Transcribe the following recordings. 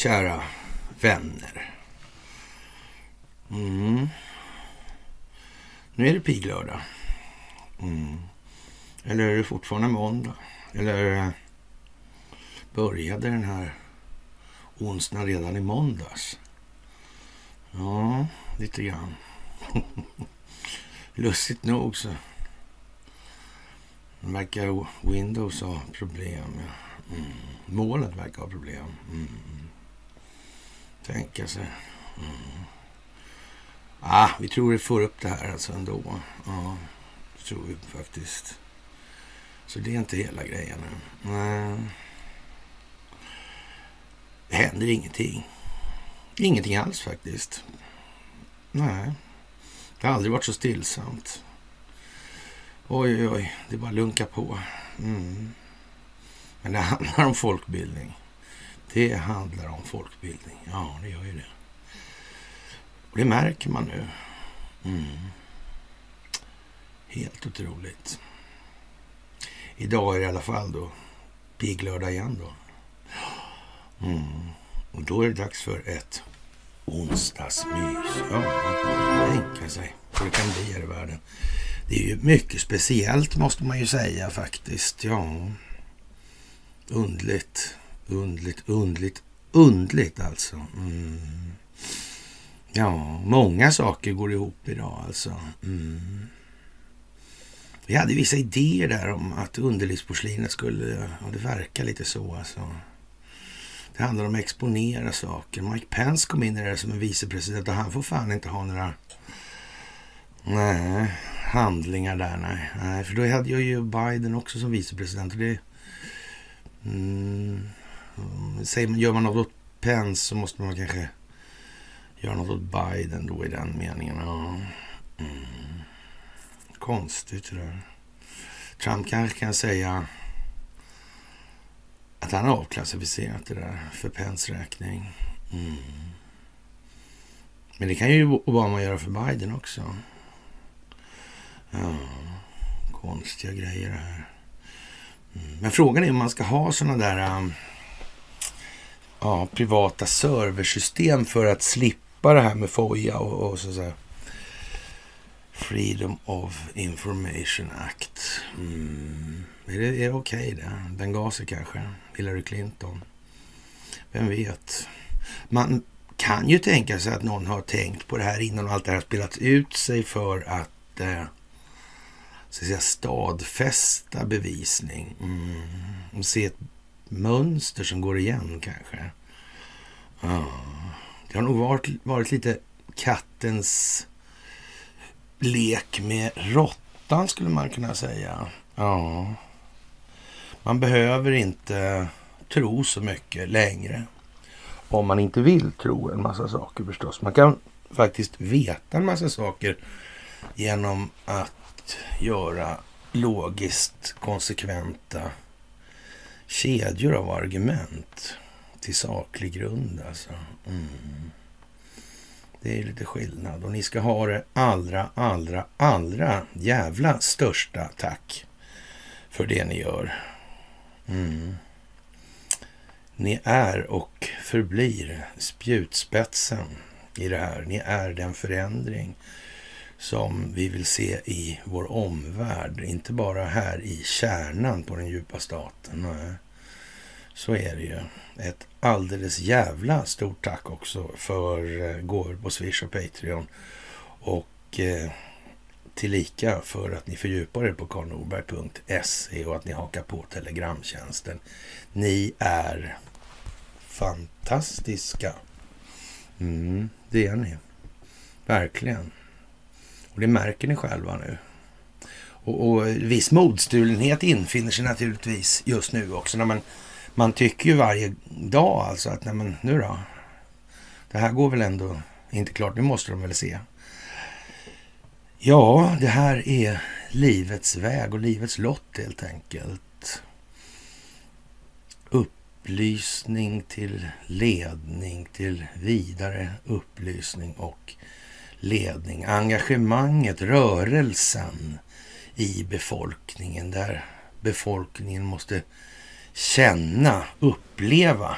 Kära vänner. Mm. Nu är det piglördag. Mm. Eller är det fortfarande måndag? Eller började den här onsdagen redan i måndags? Ja, lite grann. Lustigt nog så verkar Windows ha problem. Mm. Målet verkar ha problem. Mm. Tänka sig. Mm. Ah, vi tror vi får upp det här alltså ändå. Ja, det tror vi faktiskt. Så det är inte hela grejen. Nej. Det händer ingenting. Ingenting alls faktiskt. Nej, det har aldrig varit så stillsamt. Oj, oj, oj, det bara lunkar på. Mm. Men det handlar om folkbildning. Det handlar om folkbildning. Ja, det gör ju det. Och det märker man nu. Mm. Helt otroligt. Idag är det i alla fall då pigglördag igen då. Mm. Och då är det dags för ett onsdagsmys. Ja, tänka sig hur det kan bli här i världen. Det är ju mycket speciellt måste man ju säga faktiskt. Ja, undligt, undligt, undligt, undligt alltså. Mm. Ja, många saker går ihop idag alltså. Mm. Vi hade vissa idéer där om att underlivsporslinet skulle, ja det verkar lite så alltså. Det handlar om att exponera saker. Mike Pence kom in i det som en vicepresident och han får fan inte ha några nej, handlingar där. Nej. nej, för då hade jag ju Biden också som vicepresident. Och det, mm, säger gör man något åt Pence så måste man kanske göra något åt Biden då i den meningen. Ja. Mm. Konstigt det där. Trump kanske kan säga att han har avklassificerat det där för Pence räkning. Mm. Men det kan ju Obama göra för Biden också. Ja, konstiga grejer det här. Mm. Men frågan är om man ska ha sådana där um, ja, privata serversystem för att slippa det här med FOIA och, och så, så Freedom of Information Act. Mm. Är det, är det okej okay det? Benghazi kanske? Hillary Clinton? Vem vet? Man kan ju tänka sig att någon har tänkt på det här innan allt det här har spelat ut sig för att eh, så att säga, stadfästa bevisning. Mm. Se ett mönster som går igen kanske. Ja. Det har nog varit, varit lite kattens lek med råttan skulle man kunna säga. Ja. Man behöver inte tro så mycket längre. Om man inte vill tro en massa saker förstås. Man kan faktiskt veta en massa saker genom att göra logiskt konsekventa kedjor av argument till saklig grund. Alltså. Mm. Det är lite skillnad och ni ska ha det allra, allra, allra jävla största tack för det ni gör. Mm. Ni är och förblir spjutspetsen i det här. Ni är den förändring som vi vill se i vår omvärld. Inte bara här i kärnan på den djupa staten. Nej. Så är det ju. Ett alldeles jävla stort tack också för eh, gåvor på Swish och Patreon. Och eh, tillika för att ni fördjupar er på karlnorberg.se och att ni hakar på telegramtjänsten. Ni är fantastiska. Mm, det är ni. Verkligen. Och det märker ni själva nu. Och, och viss modstulenhet infinner sig naturligtvis just nu också när man man tycker ju varje dag alltså att nej men nu då. Det här går väl ändå inte klart. Nu måste de väl se. Ja, det här är livets väg och livets lott helt enkelt. Upplysning till ledning till vidare upplysning och ledning. Engagemanget, rörelsen i befolkningen där befolkningen måste känna, uppleva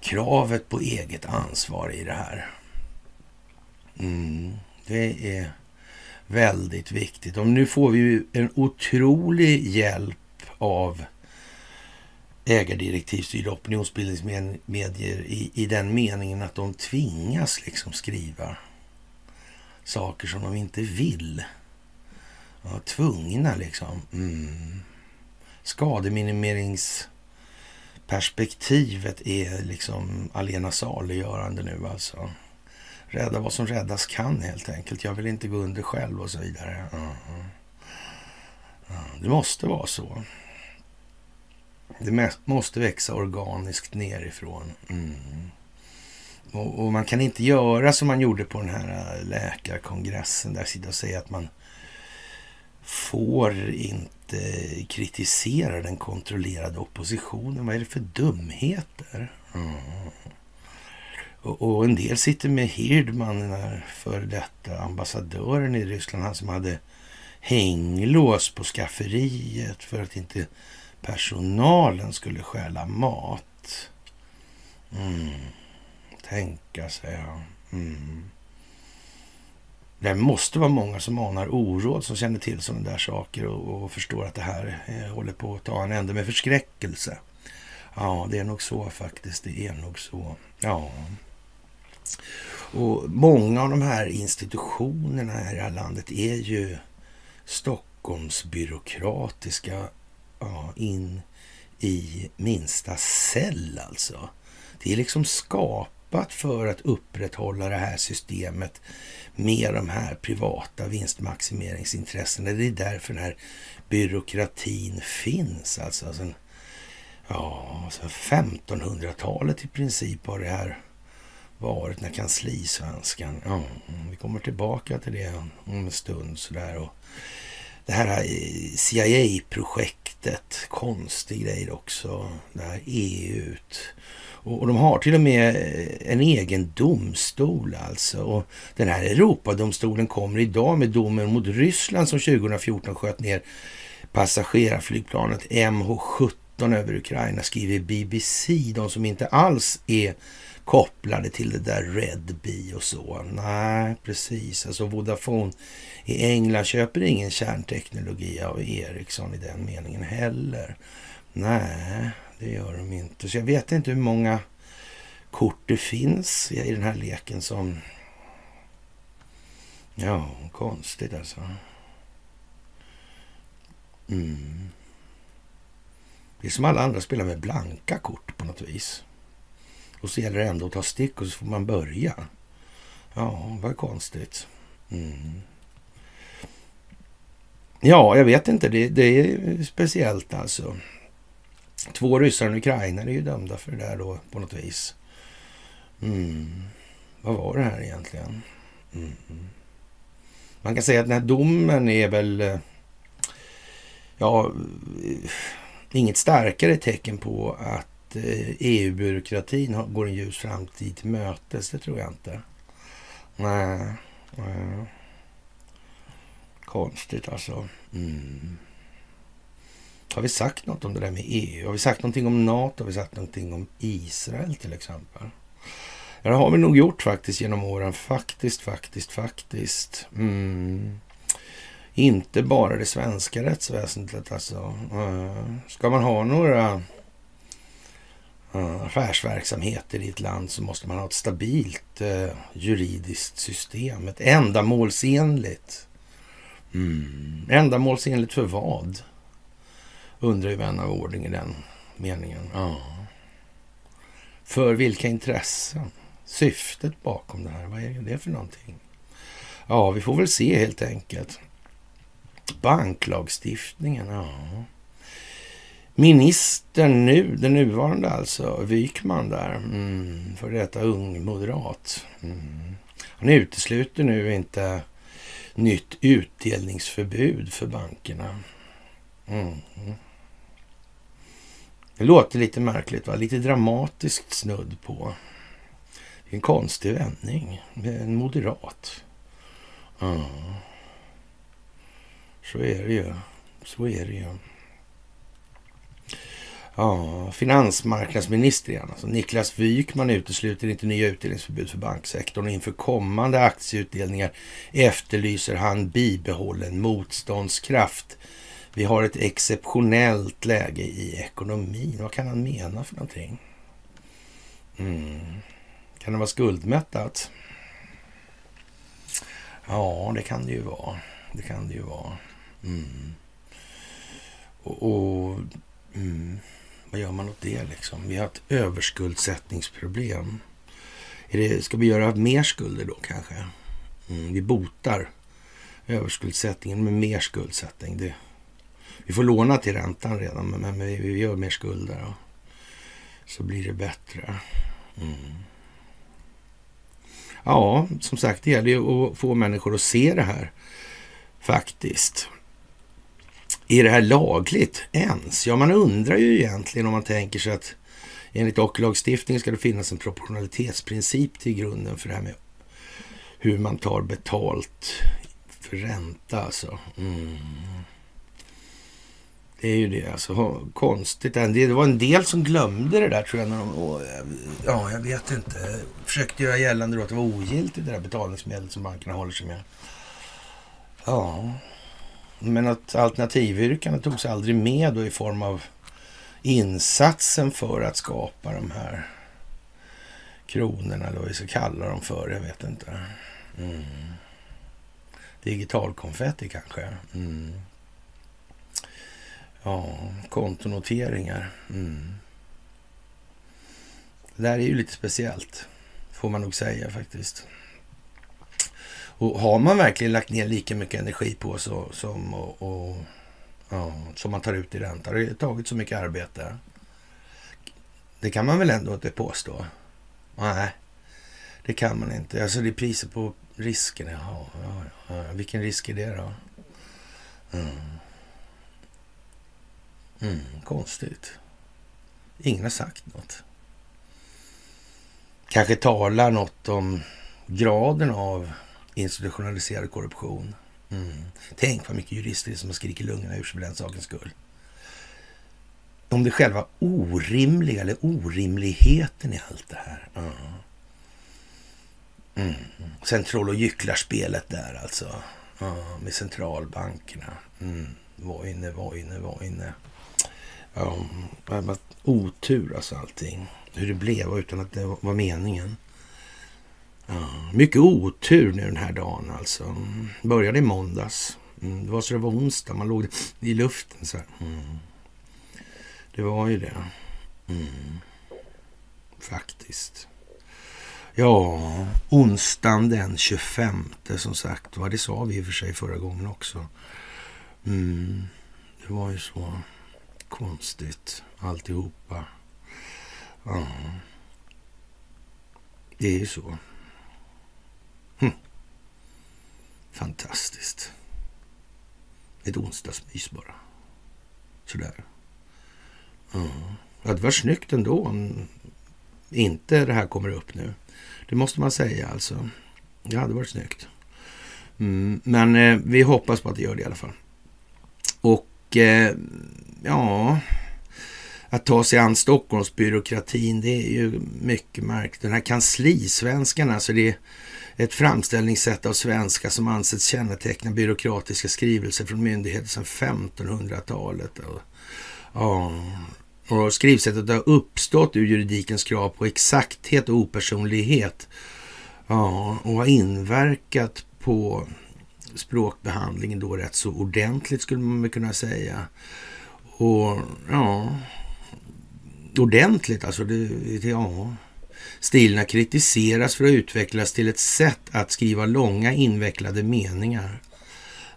kravet på eget ansvar i det här. Mm, det är väldigt viktigt. Och nu får vi ju en otrolig hjälp av ägardirektivstyrda opinionsbildningsmedier i, i den meningen att de tvingas liksom skriva saker som de inte vill. Ja, tvungna liksom. Mm. Skademinimeringsperspektivet är liksom alena saliggörande nu alltså. Rädda vad som räddas kan helt enkelt. Jag vill inte gå under själv och så vidare. Mm. Det måste vara så. Det måste växa organiskt nerifrån. Mm. Och, och, man kan inte göra som man gjorde på den här eh, läkarkongressen. Där sitta och säga att man får inte kritisera den kontrollerade oppositionen. Vad är det för dumheter? Mm. Och, och, en del sitter med Hirdman, den här före detta ambassadören i Ryssland, han som hade hänglås på skafferiet för att inte personalen skulle stjäla mat. Mm. Tänka sig, ja. Mm. Det måste vara många som anar oråd som känner till sådana där saker och, och förstår att det här eh, håller på att ta en ände med förskräckelse. Ja, det är nog så faktiskt. Det är nog så. Ja. Och många av de här institutionerna här i det här landet är ju Stockholmsbyråkratiska ja, in i minsta cell alltså. Det är liksom skapat för att upprätthålla det här systemet med de här privata vinstmaximeringsintressena. Det är därför den här byråkratin finns. Alltså sen, ja, sen 1500-talet i princip har det här varit när kanslisvenskan. Ja, vi kommer tillbaka till det om en stund sådär. Och det här eh, CIA-projektet, konstig grej också. Det här EU. -t och de har till och med eh, en egen domstol alltså. Och den här Europadomstolen kommer idag med domen mot Ryssland som 2014 sköt ner passagerarflygplanet MH17 över Ukraina, skriver BBC. De som inte alls är kopplade till det där Red Bee och så. Nej, precis. Alltså Vodafone i England köper ingen kärnteknologi av Ericsson i den meningen heller. Nej, det gör de inte. Så jag vet inte hur många kort det finns i den här leken som... Ja, konstigt alltså. Mm. Det är som alla andra spelar med blanka kort på något vis. Och så gäller det ändå att ta stick och så får man börja. Ja, vad konstigt. Mm. Ja, jag vet inte. Det, det, är speciellt alltså. Två ryssar och en ukrainare är ju dömda för det där då på något vis. Mm. Vad var det här egentligen? Mm. Man kan säga att den här domen är väl... Eh, ja, inget starkare tecken på att eh, e EU-byråkratin går en ljus framtid till mötes. Det tror jag inte. Nej. nej. Konstigt alltså. Mm. Har vi sagt något om det där med EU? Har vi sagt någonting om NATO? Har vi sagt någonting om Israel till exempel? Ja, det har vi nog gjort faktiskt genom åren. Faktiskt, faktiskt, faktiskt. Mm. Inte bara det svenska rättsväsendet alltså. Uh, ska man ha några eh, affärsverksamheter i ett land så måste man ha ett stabilt uh, juridiskt system. Ett ändamålsenligt. Mm. Ändamålsenligt för vad? Undrar ju vän av ordning i den meningen. Ja. För vilka intressen? Syftet bakom det här, vad är det för någonting? Ja, vi får väl se helt enkelt. Banklagstiftningen, ja. Ministern nu, den nuvarande alltså, Wykman där, mm, för detta ung moderat. Mm. Han utesluter nu inte nytt utdelningsförbud för bankerna. Mm. Det låter lite märkligt, va? lite dramatiskt snudd på. En konstig vändning. En moderat. Ja. Så är det ju. Så är det ju. Ja, finansmarknadsminister igen. Alltså Niklas Wykman utesluter inte nya utdelningsförbud för banksektorn. Inför kommande aktieutdelningar efterlyser han bibehållen motståndskraft. Vi har ett exceptionellt läge i ekonomin. Vad kan han mena för någonting? Mm. Kan det vara skuldmättat? Ja, det kan det ju vara. Det kan det ju vara. Mm. Och, och mm. vad gör man åt det liksom? Vi har ett överskuldsättningsproblem. Är det, ska vi göra mer skulder då kanske? Mm. Vi botar överskuldsättningen med mer skuldsättning. Det, vi får låna till räntan redan, men, vi, gör mer skulder. Och Så blir det bättre. Mm. Ja, som sagt, det gäller ju att få människor att se det här faktiskt. Är det här lagligt ens? Ja, man undrar ju egentligen om man tänker sig att enligt ockerlagstiftningen ska det finnas en proportionalitetsprincip till grunden för det här med hur man tar betalt för ränta alltså. Mm. Det är ju det alltså. Konstigt. Det var en del som glömde det där tror jag. När de, ja, jag vet inte. Försökte göra gällande då att det var ogiltigt det där betalningsmedlet som bankerna håller sig med. Ja, men att alternativyrkandet togs aldrig med då i form av insatsen för att skapa de här kronorna eller vad vi ska kalla dem för. Jag vet inte. Mm. Digitalkonfetti kanske. Mm. Ja, kontonoteringar. Mm. Det där är ju lite speciellt, får man nog säga faktiskt. Och har man verkligen lagt ner lika mycket energi på så, som, och, och ja, som man tar ut i ränta, det har tagit så mycket arbete. Det kan man väl ändå inte påstå? Nej, det kan man inte. Alltså det är priset på risken. Ja, ja, ja. Vilken risk är det då? Mm. Mm, konstigt. Ingen har sagt något. Kanske talar något om graden av institutionaliserad korruption. Mm. Tänk vad mycket jurister som har skrikit lungorna ur sig för den sakens skull. Om det själva orimliga eller orimligheten i allt det här. Mm. Mm. Sen troll och gycklar-spelet där alltså. Mm. Med centralbankerna. Mm. Var inne, var inne, var inne. Ja, det var otur alltså allting. Hur det blev utan att det var meningen. Ja, mycket otur nu den här dagen alltså. Började i måndags. Mm, det var så det var onsdag. Man låg i luften så här. Mm. Det var ju det. Mm. Faktiskt. Ja, onsdagen den 25 som sagt. var. det sa vi i och för sig förra gången också. Mm. Det var ju så konstigt alltihopa. Ja. Det är ju så. Hm. Fantastiskt. Ett onsdagsmys bara. Sådär. Ja. Det var snyggt ändå om inte det här kommer upp nu. Det måste man säga alltså. Det hade varit snyggt. Mm, men eh, vi hoppas på att det gör det i alla fall. Och Eh, ja, att ta sig an Stockholmsbyråkratin, det är ju mycket märkligt. Den här kanslisvenskan, alltså det är ett framställningssätt av svenska som ansetts känneteckna byråkratiska skrivelser från myndigheter sedan 1500-talet. Ja, och skrivsättet har uppstått ur juridikens krav på exakthet och opersonlighet. Ja, och har inverkat på språkbehandlingen då rätt så ordentligt skulle man kunna säga. Och ja, ordentligt alltså. Det, ja. Stilarna kritiseras för att utvecklas till ett sätt att skriva långa invecklade meningar.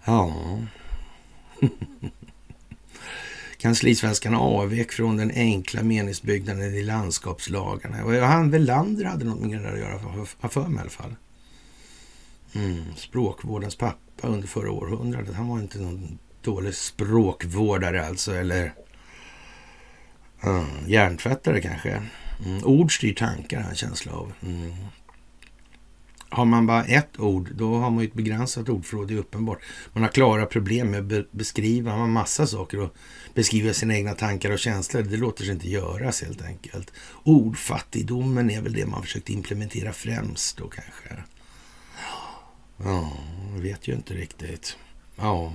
Ja. Kanslisvenskarna avvek från den enkla meningsbyggnaden i landskapslagarna. Och han Welander hade något med det att göra, för, för mig i alla fall. Mm, språkvårdens pappa under förra århundradet. Han var inte någon dålig språkvårdare alltså, eller mm, hjärntvättare kanske. Mm, ord styr tankar, har en känsla av. Mm. har man bara ett ord, då har man ju ett begränsat ordförråd, det är uppenbart. Man har klara problem med att beskriva en massa saker och beskriva sina egna tankar och känslor. Det låter sig inte göras helt enkelt. Ordfattigdomen är väl det man försökt implementera främst då kanske. Ja, jag vet ju inte riktigt. Ja,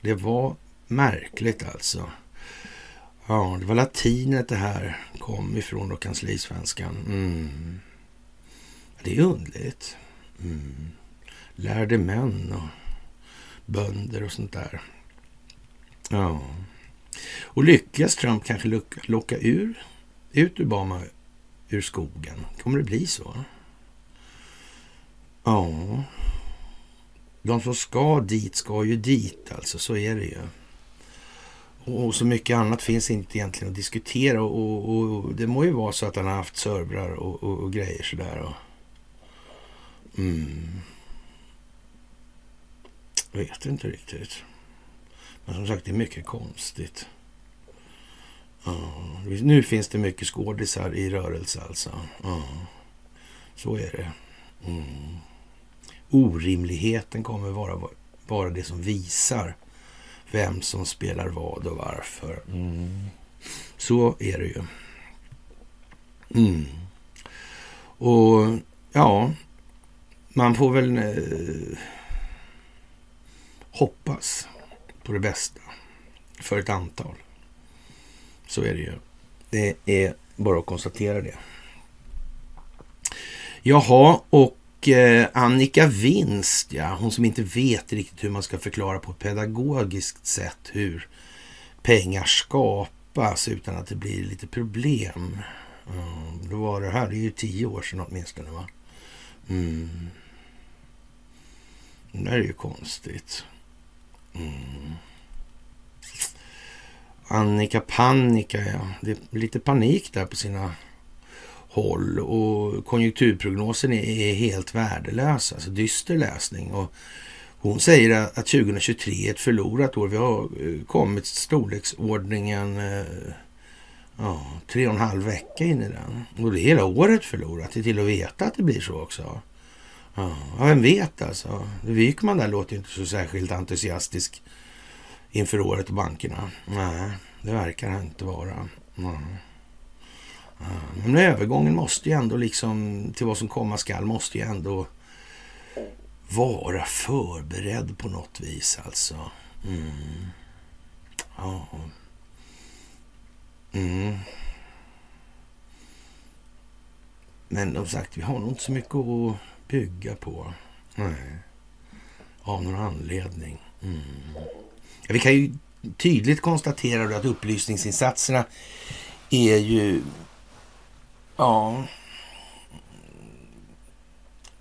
det var märkligt alltså. Ja, det var latinet det här kom ifrån då, kanslisvenskan. Mm. Det är underligt. Mm. Lärde män och bönder och sånt där. Ja. Och lyckas Trump kanske locka, locka ur, ut Obama ur skogen? Kommer det bli så? Ja. De som ska dit ska ju dit alltså, så är det ju. Och så mycket annat finns inte egentligen att diskutera och, och, och det må ju vara så att han har haft servrar och, och, och grejer sådär. Och, mm. Jag vet inte riktigt. Men som sagt, det är mycket konstigt. Uh, nu finns det mycket skådisar i rörelse alltså. Uh, så är det. Mm. Orimligheten kommer vara, vara det som visar vem som spelar vad och varför. Mm. Så är det ju. Mm. Och ja, man får väl eh, hoppas på det bästa för ett antal. Så är det ju. Det är bara att konstatera det. Jaha, och eh, Annika Winst, ja, hon som inte vet riktigt hur man ska förklara på ett pedagogiskt sätt hur pengar skapas utan att det blir lite problem. Mm, då var det här, det är ju tio år sedan åtminstone va? Mm. Det är ju konstigt. Mm. Annika Panika, ja. Det är lite panik där på sina håll och konjunkturprognosen är helt värdelös, alltså dyster läsning. Och hon säger att 2023 är ett förlorat år. Vi har eh, kommit storleksordningen eh, ja, tre och en halv vecka in i den. Och det är hela året förlorat. Det är till att veta att det blir så också. Ja, vem vet alltså. Wykman där låter inte så särskilt entusiastisk inför året och bankerna. Nej, det verkar han inte vara. Nej. Men övergången måste ju ändå liksom till vad som komma skall måste ju ändå vara förberedd på något vis alltså. Mm. Ja. Mm. Men som sagt, vi har nog inte så mycket att bygga på. Nej. Av någon anledning. Mm. Ja, vi kan ju tydligt konstatera att upplysningsinsatserna är ju... Ja...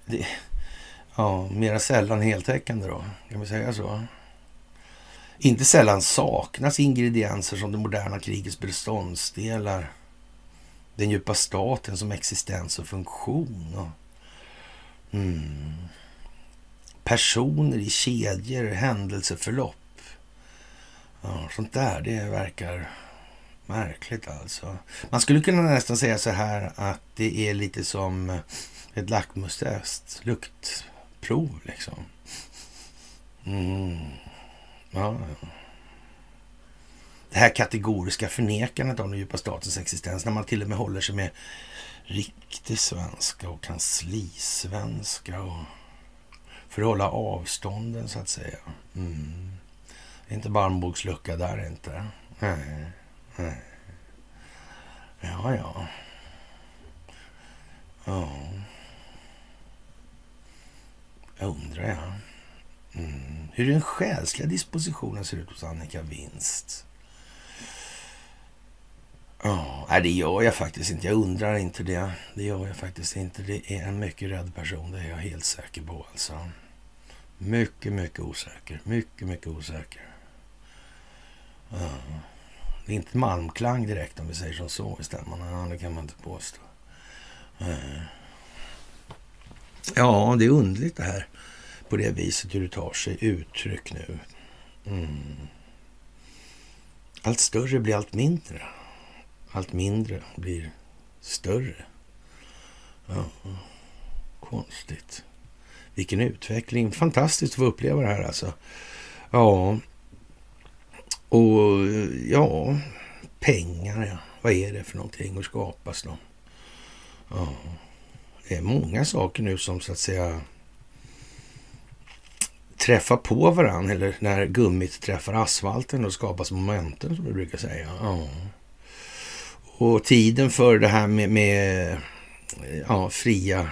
Det, ja, mera sällan heltäckande då. Kan vi säga så? Inte sällan saknas ingredienser som det moderna krigets beståndsdelar. Den djupa staten som existens och funktion. Och, mm, personer i kedjor, händelseförlopp. Ja, sånt där, det verkar märkligt alltså. Man skulle kunna nästan säga så här att det är lite som ett lackmustest, luktprov liksom. Mm. Ja, ja. Det här kategoriska förnekandet av den djupa statens existens när man till och med håller sig med riktig svenska och kanslisvenska och för att hålla avstånden så att säga. Mm. Det är inte barnbokslucka där inte. Nej. Ja, ja. Ja. Jag undrar, ja. Mm. Hur den själsliga dispositionen ser ut hos Annika Winst. Ja, nej, det gör jag faktiskt inte. Jag undrar inte det. Det gör jag faktiskt inte. Det är en mycket rädd person, det är jag helt säker på. Alltså. Mycket, mycket osäker. Mycket, mycket osäker. Ja. Det är inte malmklang direkt om vi säger som så i stämman. det kan man inte påstå. Eh. Ja, det är underligt det här på det viset hur det tar sig uttryck nu. Mm. Allt större blir allt mindre. Allt mindre blir större. Ja. konstigt. Vilken utveckling. Fantastiskt att få uppleva det här alltså. Ja, och eh, ja, pengar ja. Vad är det för någonting? Hur skapas de? Ja, det är många saker nu som så att säga träffar på varandra eller när gummit träffar asfalten och skapas momentum som vi brukar säga. Ja. Och tiden för det här med, med ja, fria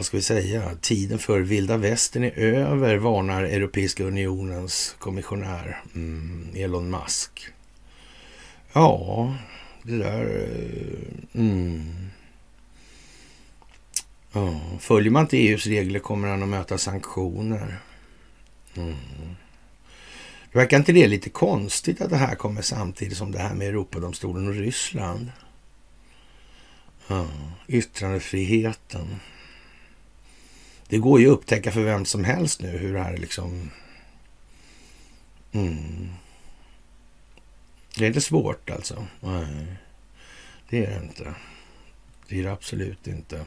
vad ska vi säga, tiden för vilda västern är över, varnar Europeiska unionens kommissionär mm, Elon Musk. Ja, det där... Eh, mm. Ja, följer man inte EUs regler kommer han att möta sanktioner. Mm. Det verkar inte det lite konstigt att det här kommer samtidigt som det här med Europadomstolen och Ryssland? Ja, yttrandefriheten. Det går ju att upptäcka för vem som helst nu hur det här liksom... Mm. Det är inte svårt alltså. Nej, det är det inte. Det är det absolut inte.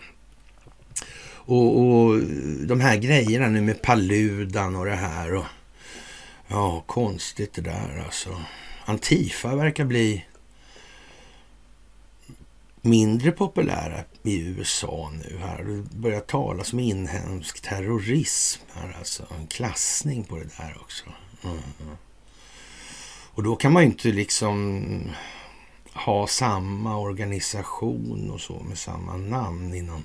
Och, och de här grejerna nu med Paludan och det här. Och, ja, konstigt det där alltså. Antifa verkar bli mindre populära i USA nu här. Det börjar talas om inhemsk terrorism här alltså. En klassning på det där också. Mm. Och då kan man ju inte liksom ha samma organisation och så med samma namn inom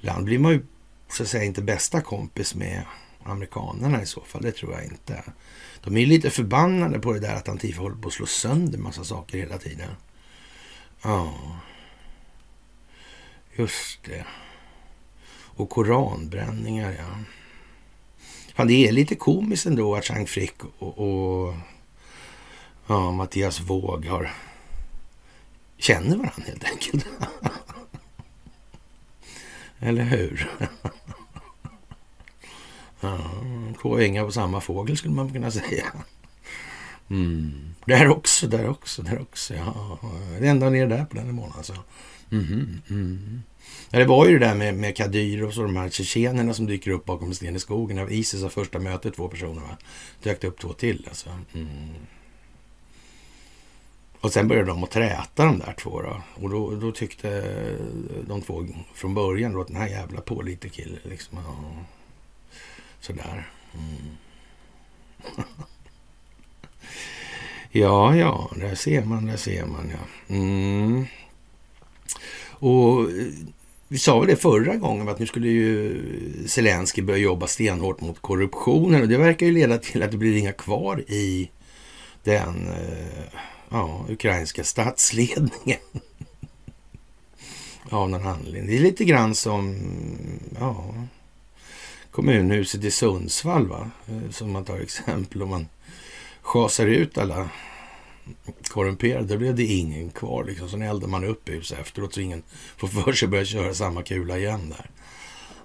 land. blir man ju så att säga inte bästa kompis med amerikanerna i så fall. Det tror jag inte. De är ju lite förbannade på det där att Antifa håller på att slå sönder massa saker hela tiden. Ja. Just det. Och koranbränningar, ja. Fan, det är lite komiskt ändå att Chang Frick och, och ja, Mattias Våg har känner varandra helt enkelt. Eller hur? ja, två ängar på samma fågel skulle man kunna säga. Mm. Där också, där också, där också. Ja, det ända ner där på den månaden alltså. Mm, mm. Ja, det var ju det där med, med Kadyrov och de här tjetjenerna som dyker upp bakom en sten i skogen. Av Isis har första mötet, två personer va? Dök det upp två till alltså. Mm. Och sen började de att träta de där två då. Och då, då tyckte de två från början då att den här jävla pålitlig liksom. Ja, sådär. Mm. ja, ja, där ser man, där ser man ja. Mm. Och eh, vi sa väl det förra gången att nu skulle ju Zelensky börja jobba stenhårt mot korruptionen och det verkar ju leda till att det blir inga kvar i den eh, ja, ukrainska statsledningen. Av någon anledning. Det är lite grann som ja, kommunhuset i Sundsvall, va? Eh, som man tar exempel. Om man schasar ut alla korrumperade, då blev det ingen kvar. Liksom. Sen eldar man upp huset efteråt så ingen får för sig att börja köra samma kula igen där.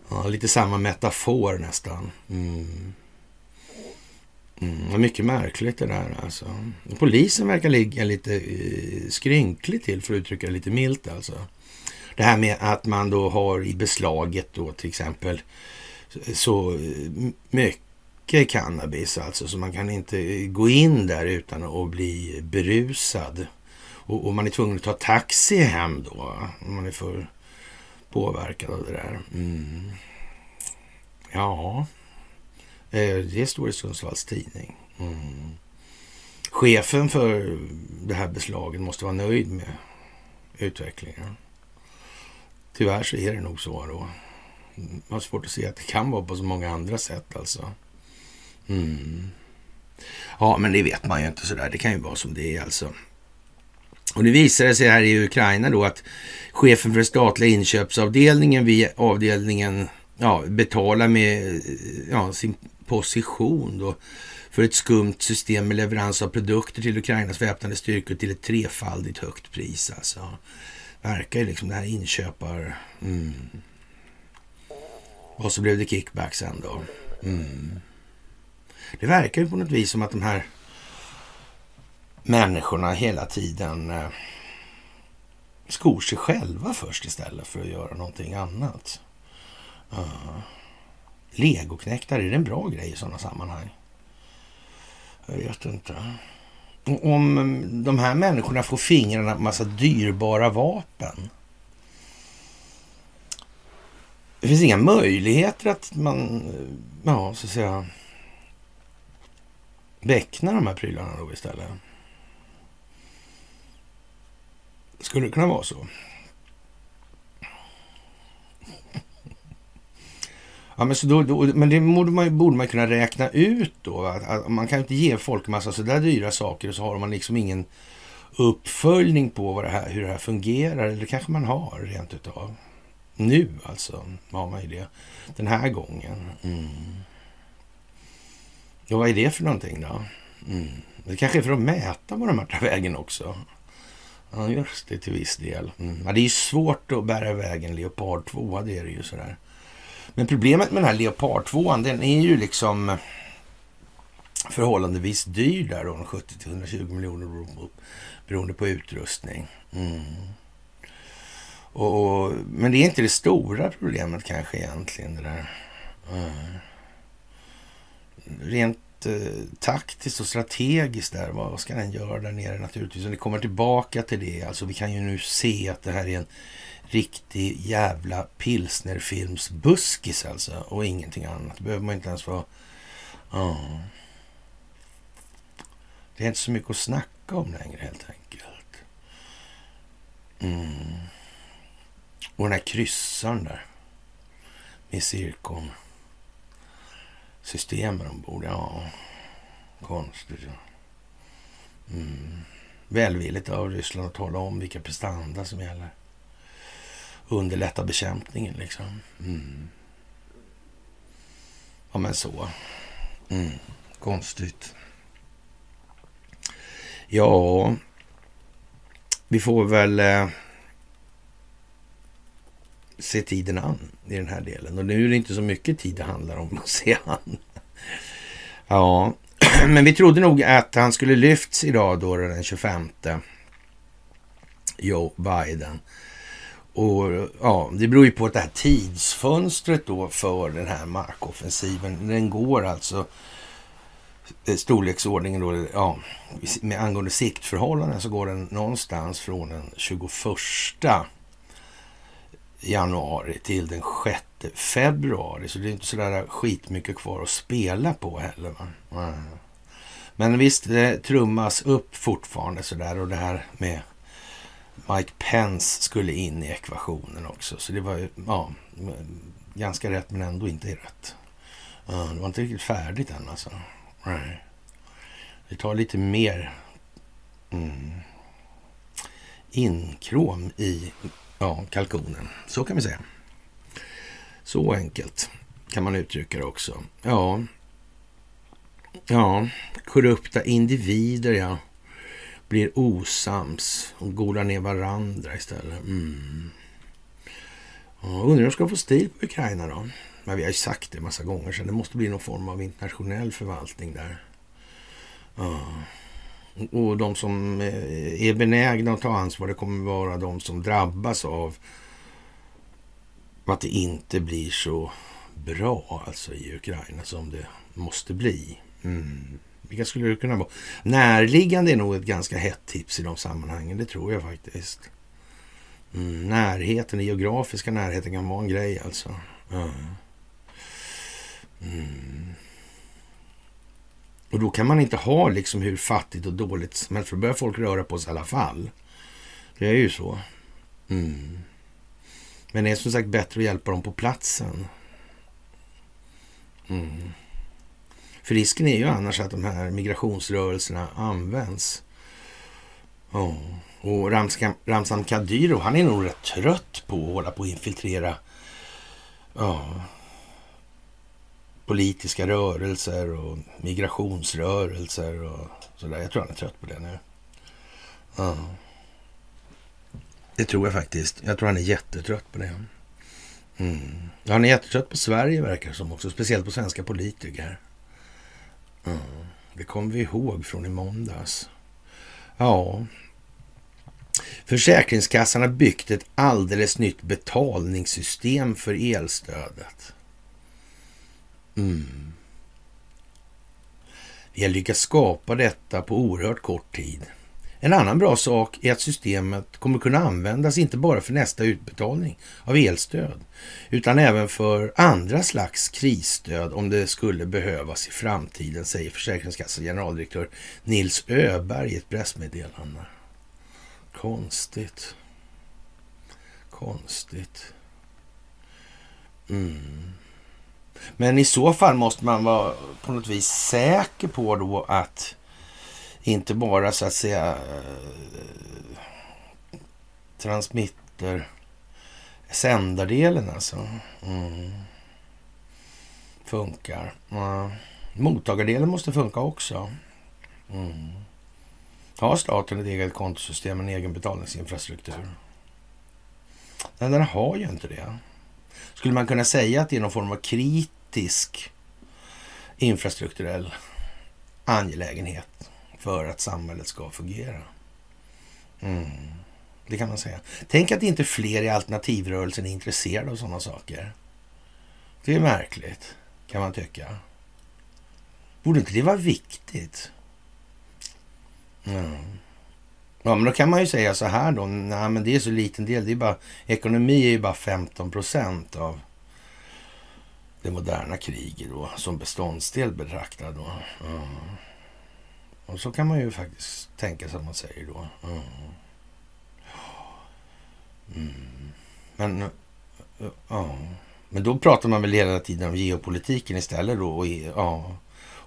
Ja, lite samma metafor nästan. Mm. Mm, mycket märkligt det där alltså. Polisen verkar ligga lite eh, skrynkligt till för att uttrycka det lite milt alltså. Det här med att man då har i beslaget då till exempel så eh, mycket mycket cannabis alltså så man kan inte gå in där utan att bli berusad. Och, och man är tvungen att ta taxi hem då om man är för påverkad av det där. Mm. Ja, eh, det står i Sundsvalls tidning. Mm. Chefen för det här beslaget måste vara nöjd med utvecklingen. Tyvärr så är det nog så då. Mm, jag har svårt att se att det kan vara på så många andra sätt alltså. Mm. Ja, men det vet man ju inte sådär. Det kan ju vara som det är alltså. Och nu visar det sig här i Ukraina då att chefen för statliga inköpsavdelningen vid avdelningen ja, betalar med ja, sin position då för ett skumt system med leverans av produkter till Ukrainas väpnade styrkor till ett trefaldigt högt pris. Alltså. Verkar ju liksom det här inköpar... Mm. Och så blev det kickback sen då. Mm. Det verkar ju på något vis som att de här människorna hela tiden eh, skor sig själva först istället för att göra någonting annat. Uh. Legoknektar, är det en bra grej i sådana sammanhang? Jag vet inte. Om de här människorna får fingrarna på massa dyrbara vapen. Det finns inga möjligheter att man, eh, ja, så att säga, Räkna de här prylarna då istället. Skulle det kunna vara så? Ja, men, så då, då, men det borde man, borde man kunna räkna ut då. Att, att man kan inte ge folk massa sådär dyra saker och så har man liksom ingen uppföljning på vad det här, hur det här fungerar. Eller kanske man har rent utav. Nu alltså har man ju det. Den här gången. Mm. Ja, vad är det för någonting då? Mm. Det kanske är för att mäta vad de här tar vägen också. Ja, just det, till viss del. Mm. Ja, det är ju svårt att bära iväg en Leopard 2, det är det ju sådär. Men problemet med den här Leopard 2, den är ju liksom förhållandevis dyr där då, 70-120 miljoner beroende på utrustning. Mm. Och, och, men det är inte det stora problemet kanske egentligen det där. Mm. Rent eh, taktiskt och strategiskt där, vad ska den göra där nere naturligtvis? Och det kommer tillbaka till det, alltså vi kan ju nu se att det här är en riktig jävla pilsnerfilmsbuskis alltså och ingenting annat. Det behöver man inte ens vara... Ja. Det är inte så mycket att snacka om längre helt enkelt. Mm. Och den här kryssaren där. Med cirkon. Systemen ombord. Ja, konstigt. Ja. Mm. Välvilligt av Ryssland att tala om vilka prestanda som gäller underlätta bekämpningen liksom. Mm. Ja, men så. Mm. Konstigt. Ja, vi får väl eh, se tiden an i den här delen. Och nu är det inte så mycket tid det handlar om att se an. Ja, men vi trodde nog att han skulle lyfts idag då den 25. Joe Biden. Och ja, Det beror ju på att det här tidsfönstret då för den här markoffensiven, den går alltså eh, storleksordningen då, ja, med angående siktförhållanden så går den någonstans från den 21 januari till den 6 februari. Så det är inte sådär skitmycket kvar att spela på heller. Va? Men visst, det trummas upp fortfarande sådär och det här med Mike Pence skulle in i ekvationen också. Så det var ja, ganska rätt men ändå inte rätt. Det var inte riktigt färdigt än alltså. Nej. Det tar lite mer mm, inkrom i ja, kalkonen. Så kan vi säga. Så enkelt kan man uttrycka det också. Ja, ja korrupta individer ja blir osams och golar ner varandra istället. Mm. Ja, undrar om de ska få stil på Ukraina då? Men vi har ju sagt det en massa gånger sedan. det måste bli någon form av internationell förvaltning där. Ja. Och de som eh, är benägna att ta ansvar, det kommer vara de som drabbas av att det inte blir så bra alltså i Ukraina som det måste bli. Mm. Vilka skulle det kunna vara? Närliggande är nog ett ganska hett tips i de sammanhangen. Det tror jag faktiskt. Mm, närheten, den geografiska närheten kan vara en grej alltså. Mm. Och då kan man inte ha liksom hur fattigt och dåligt som helst, för då börjar folk röra på sig i alla fall. Det är ju så. Mm. Men det är som sagt bättre att hjälpa dem på platsen. Mm. För risken är ju annars att de här migrationsrörelserna används. Oh. Och Ramzan, Ramzan Kadyrov, han är nog rätt trött på att hålla på och infiltrera oh politiska rörelser och migrationsrörelser och sådär. Jag tror han är trött på det nu. Ja. Det tror jag faktiskt. Jag tror han är jättetrött på det. Mm. Han är jättetrött på Sverige verkar det som också, speciellt på svenska politiker. Mm. Det kommer vi ihåg från i måndags. Ja, Försäkringskassan har byggt ett alldeles nytt betalningssystem för elstödet. Mm. Vi har lyckats skapa detta på oerhört kort tid. En annan bra sak är att systemet kommer kunna användas inte bara för nästa utbetalning av elstöd, utan även för andra slags krisstöd om det skulle behövas i framtiden, säger Försäkringskassans generaldirektör Nils Öberg i ett pressmeddelande. Konstigt. Konstigt. Mm. Men i så fall måste man vara på något vis säker på då att inte bara så att säga eh, transmitter sändardelen alltså. Mm. Funkar. Mm. Mottagardelen måste funka också. Mm. Har staten ett eget kontosystem, en egen betalningsinfrastruktur? Nej, den har ju inte det. Skulle man kunna säga att det är någon form av kritisk infrastrukturell angelägenhet för att samhället ska fungera? Mm, det kan man säga. Tänk att inte fler i alternativrörelsen är intresserade av sådana saker. Det är märkligt, kan man tycka. Borde inte det vara viktigt? Mm. Ja, men då kan man ju säga så här då. Nej, men det är så liten del. Det är bara, ekonomi är ju bara 15 procent av det moderna kriget då, som beståndsdel betraktad. Då. Mm. Och så kan man ju faktiskt tänka som man säger då. Mm. Mm. Men, ja. Men då pratar man väl hela tiden om geopolitiken istället då. Och, ja.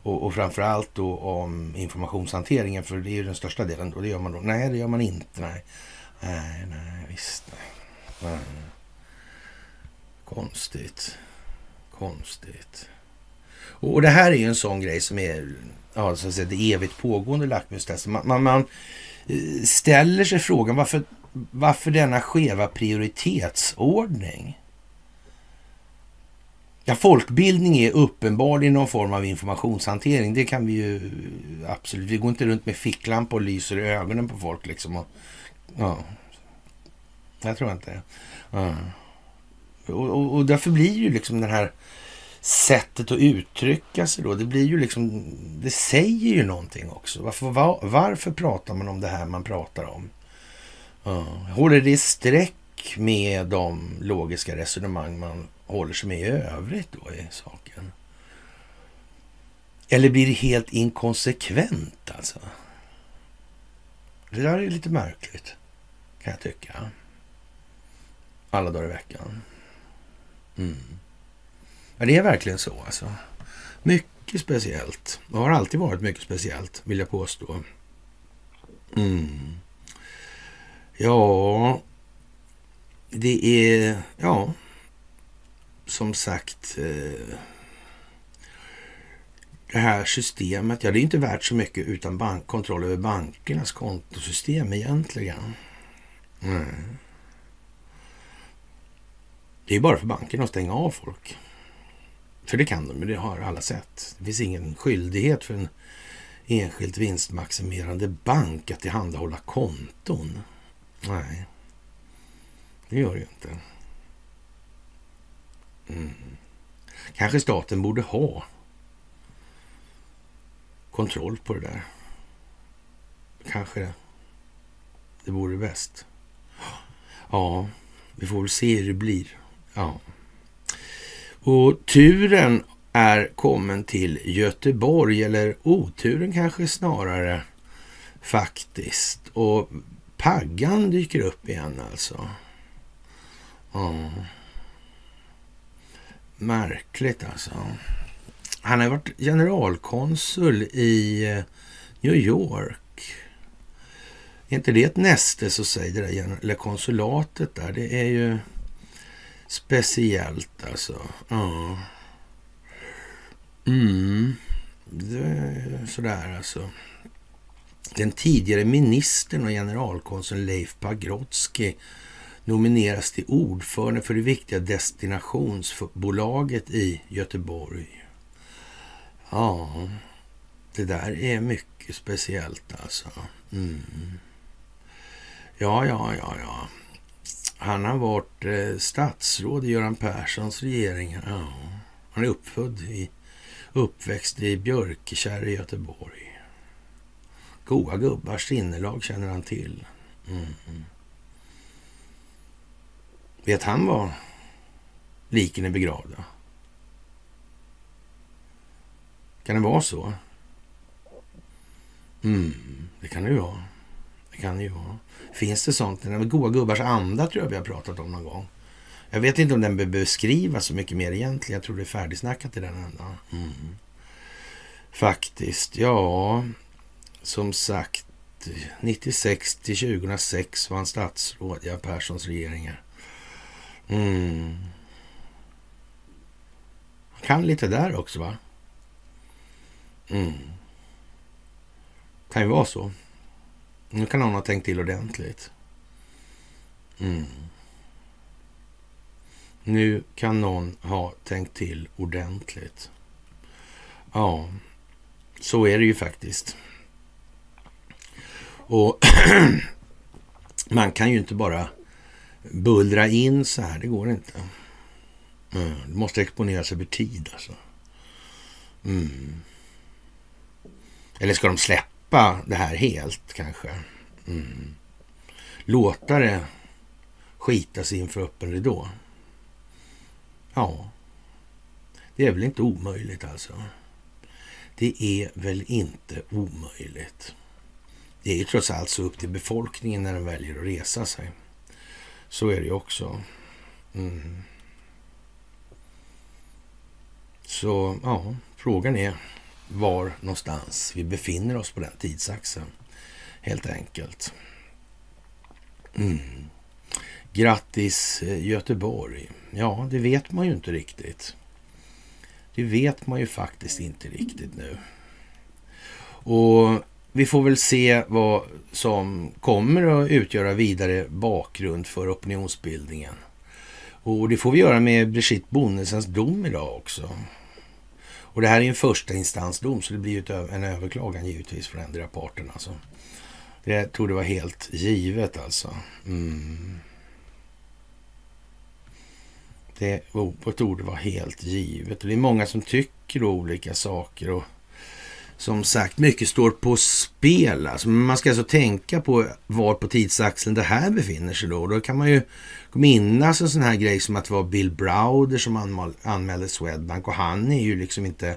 Och, och framförallt då om informationshanteringen, för det är ju den största delen. Och det gör man då. Nej, det gör man inte. Nej, nej, nej visst. Nej. nej. Konstigt. Konstigt. Och, och det här är ju en sån grej som är ja, så att säga, det evigt pågående lackmustestet. Man, man, man eh, ställer sig frågan varför, varför denna skeva prioritetsordning? Ja, folkbildning är uppenbarligen någon form av informationshantering. Det kan vi ju absolut. Vi går inte runt med ficklampor och lyser i ögonen på folk liksom. Och, ja, jag tror inte det. Ja. Och, och, och, därför blir ju liksom den här sättet att uttrycka sig då, det blir ju liksom, det säger ju någonting också. Varför, var, varför pratar man om det här man pratar om? Ja. Håller det streck med de logiska resonemang man håller sig med i övrigt då i saken? Eller blir det helt inkonsekvent alltså? Det där är lite märkligt, kan jag tycka. Alla dagar i veckan. Mm. Ja, det är verkligen så alltså. Mycket speciellt. Det har alltid varit mycket speciellt, vill jag påstå. Mm. Ja, det är... Ja, som sagt... Eh, det här systemet, ja det är inte värt så mycket utan bank, kontroll över bankernas kontosystem egentligen. Mm. Det är bara för bankerna att stänga av folk. För det kan de, det har alla sett. Det finns ingen skyldighet för en enskilt vinstmaximerande bank att tillhandahålla konton. Nej, det gör det ju inte. Mm. Kanske staten borde ha kontroll på det där. Kanske det. Det vore bäst. Ja, vi får väl se hur det blir. Ja. Och turen är kommen till Göteborg, eller oturen kanske snarare faktiskt. Och Paggan dyker upp igen alltså. Ja. Märkligt alltså. Han har varit generalkonsul i eh, New York. Är inte det ett näste så säger det där, eller konsulatet där. Det är ju speciellt alltså. Ja. Mm. Det är sådär alltså. Den tidigare ministern och generalkonsuln Leif Pagrotsky nomineras till ordförande för det viktiga destinationsbolaget i Göteborg. Ja, det där är mycket speciellt alltså. Mm. Ja, ja, ja, ja. Han har varit eh, statsråd i Göran Perssons regering. Ja. Han är uppfödd i, uppväxt i Björkekärr i Göteborg. Goa gubbars sinnelag känner han till. Mm. Vet han var liken är begravda? Kan det vara så? Mm, det kan det ju vara. Det kan det ju vara. Finns det sånt? Den goa gubbars anda tror jag vi har pratat om någon gång. Jag vet inte om den behöver beskrivas så mycket mer egentligen. Jag tror det är färdigsnackat i den ändan. Mm. Faktiskt, ja. Som sagt, 96 till 2006 var han statsråd i Perssons regeringar. Mm. Han kan lite där också, va? Mm. Kan ju vara så. Nu kan någon ha tänkt till ordentligt. Mm. Nu kan någon ha tänkt till ordentligt. Ja, så är det ju faktiskt. Och man kan ju inte bara bullra in så här. Det går inte. Mm. Det måste exponeras över tid alltså. Mm. Eller ska de släppa det här helt kanske? Mm. Låta det skita sig inför öppen ridå? Ja, det är väl inte omöjligt alltså. Det är väl inte omöjligt. Det är ju trots allt så upp till befolkningen när den väljer att resa sig. Så är det ju också. Mm. Så ja, frågan är var någonstans vi befinner oss på den tidsaxeln. Helt enkelt. Mm. Grattis eh, Göteborg. Ja, det vet man ju inte riktigt. Det vet man ju faktiskt inte riktigt nu. Och vi får väl se vad som kommer att utgöra vidare bakgrund för opinionsbildningen. Och det får vi göra med Brigitte Bonnesens dom idag också. Och det här är en första instansdom så det blir ju en överklagan givetvis från ändra parten. Alltså. Det tror det vara helt givet alltså. Mm. Det oh, torde vara helt givet. Och det är många som tycker olika saker. och som sagt, mycket står på spel. Alltså, man ska alltså tänka på var på tidsaxeln det här befinner sig då. Då kan man ju minnas en sån här grej som att det var Bill Browder som anmälde Swedbank och han är ju liksom inte,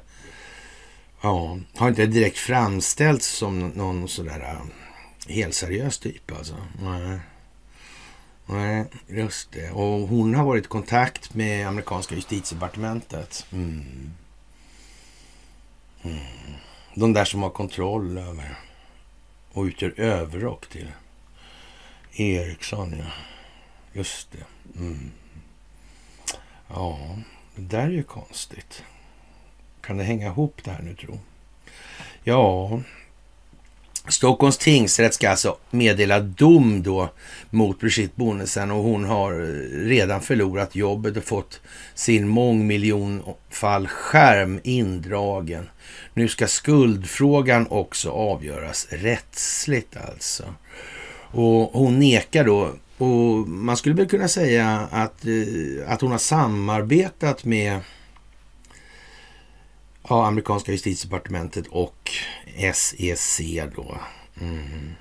ja, har inte direkt framställts som någon sådär äh, uh, helseriös typ alltså. Nej. Nej, just det. Och hon har varit i kontakt med amerikanska justitiedepartementet. Mm. Mm. De där som har kontroll över och utgör överrock till Ericsson, ja. Just det. Mm. Ja, det där är ju konstigt. Kan det hänga ihop det här nu, tro? Ja, Stockholms tingsrätt ska alltså meddela dom då mot Brigitte Bonnesen och hon har eh, redan förlorat jobbet och fått sin mångmiljonfall skärm indragen. Nu ska skuldfrågan också avgöras rättsligt alltså. Och hon nekar då och man skulle väl kunna säga att, eh, att hon har samarbetat med ja, amerikanska justitiedepartementet och SEC då. Mm.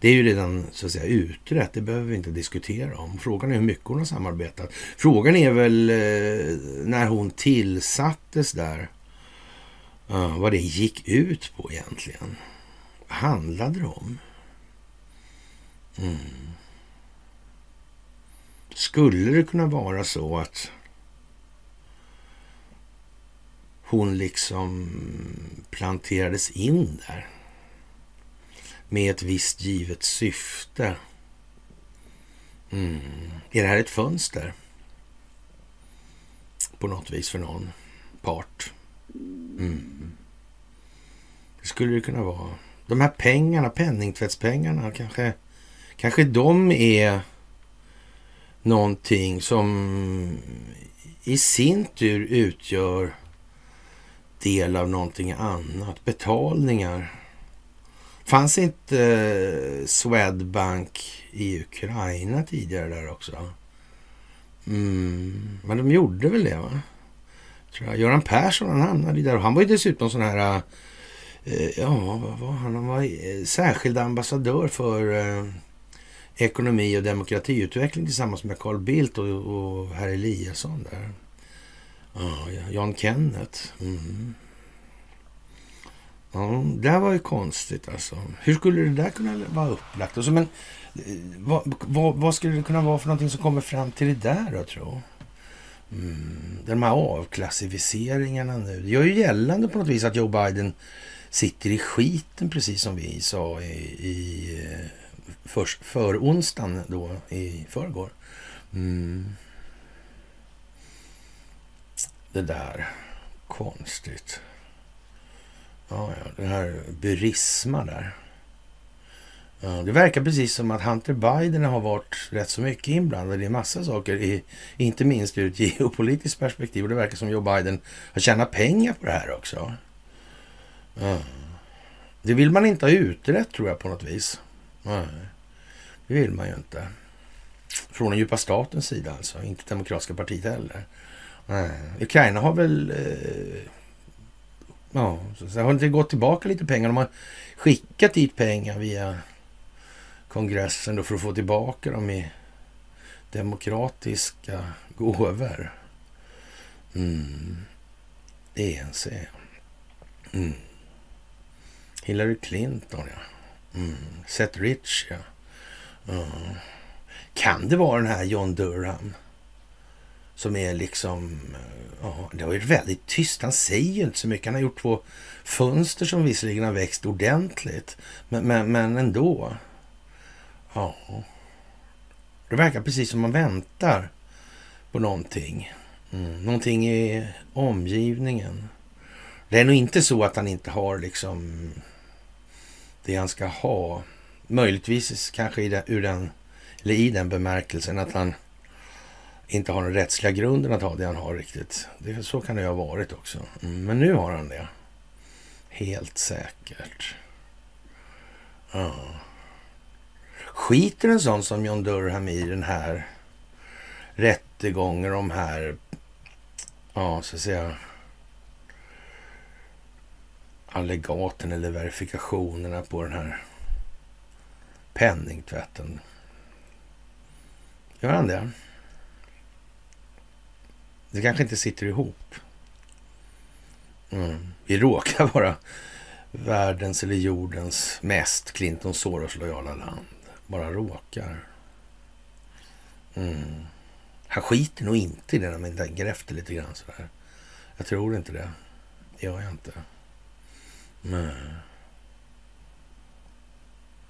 Det är ju redan så att säga utrett, det behöver vi inte diskutera om. Frågan är hur mycket hon har samarbetat. Frågan är väl eh, när hon tillsattes där, eh, vad det gick ut på egentligen. Vad handlade det om? Mm. Skulle det kunna vara så att hon liksom planterades in där med ett visst givet syfte. Mm. Är det här ett fönster? På något vis för någon part. Mm. Det skulle det kunna vara. De här pengarna, penningtvättspengarna, kanske, kanske de är någonting som i sin tur utgör del av någonting annat. Betalningar Fanns inte eh, Swedbank i Ukraina tidigare där också? Mm, men de gjorde väl det va? Tror jag. Göran Persson han hamnade där han var ju dessutom sån här, eh, ja vad var han? Han var eh, särskild ambassadör för eh, ekonomi och demokratiutveckling tillsammans med Carl Bildt och, och herr Eliasson där. Ja, Jan Kenneth. Mm. Ja, det var ju konstigt alltså. Hur skulle det där kunna vara upplagt? Alltså, men, eh, vad, vad, vad, skulle det kunna vara för någonting som kommer fram till det där då, tro? Mm, de här avklassificeringarna nu. Det gör ju gällande på något vis att Joe Biden sitter i skiten, precis som vi sa i, i eh, för, för onsdagen då i förrgår. Mm. Det där, konstigt. Ja, ja, den här Burisma där. Ja, det verkar precis som att Hunter Biden har varit rätt så mycket inblandad i massa saker, i, inte minst ur ett geopolitiskt perspektiv. Och det verkar som Joe Biden har tjänat pengar på det här också. Ja. Det vill man inte ha utrett tror jag på något vis. Nej, det vill man ju inte. Från den djupa statens sida alltså, inte Demokratiska partiet heller. Nej. Ukraina har väl eh, Ja, så har inte gått tillbaka lite pengar. De har skickat dit pengar via kongressen då för att få tillbaka dem i demokratiska gåvor. Mm. ENC. Mm. Hillary Clinton, ja. Mm. Seth Rich, ja. Mm. Kan det vara den här John Durham? Som är liksom... Eh, ja, det har varit väldigt tyst. Han säger ju inte så mycket. Han har gjort två fönster som visserligen har växt ordentligt. Men, men, men ändå. Ja. Det verkar precis som man väntar på någonting. Mm, någonting i omgivningen. Det är nog inte så att han inte har liksom det han ska ha. Möjligtvis kanske i den, ur den, eller i den bemärkelsen att han inte har den rättsliga grunden att ha det han har riktigt. Det, så kan det ju ha varit också. Mm, men nu har han det. Helt säkert. Ja. Skiter en sån som John Durham i den här rättegången, de här, ja, så att säga, allegaten eller verifikationerna på den här penningtvätten. Gör han det? Det kanske inte sitter ihop. Mm. Vi råkar vara världens eller jordens mest Clinton Soros lojala land. Bara råkar. Mm. Han skiter nog inte i det när man tänker efter lite grann sådär. Jag tror inte det. Det gör jag inte.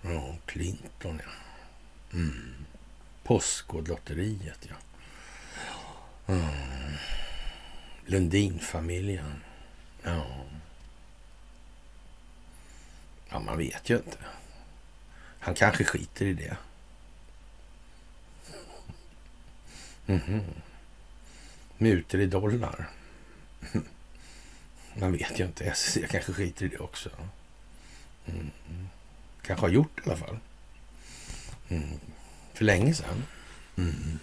Ja, Clinton ja. Mm. Postkodlotteriet ja. Mm. Lundinfamiljen. Ja. Ja, man vet ju inte. Han kanske skiter i det. Mm -hmm. Mutor i dollar. Man vet ju inte. SEC kanske skiter i det också. Mm. Kanske har gjort det i alla fall. Mm. För länge sedan. Mm.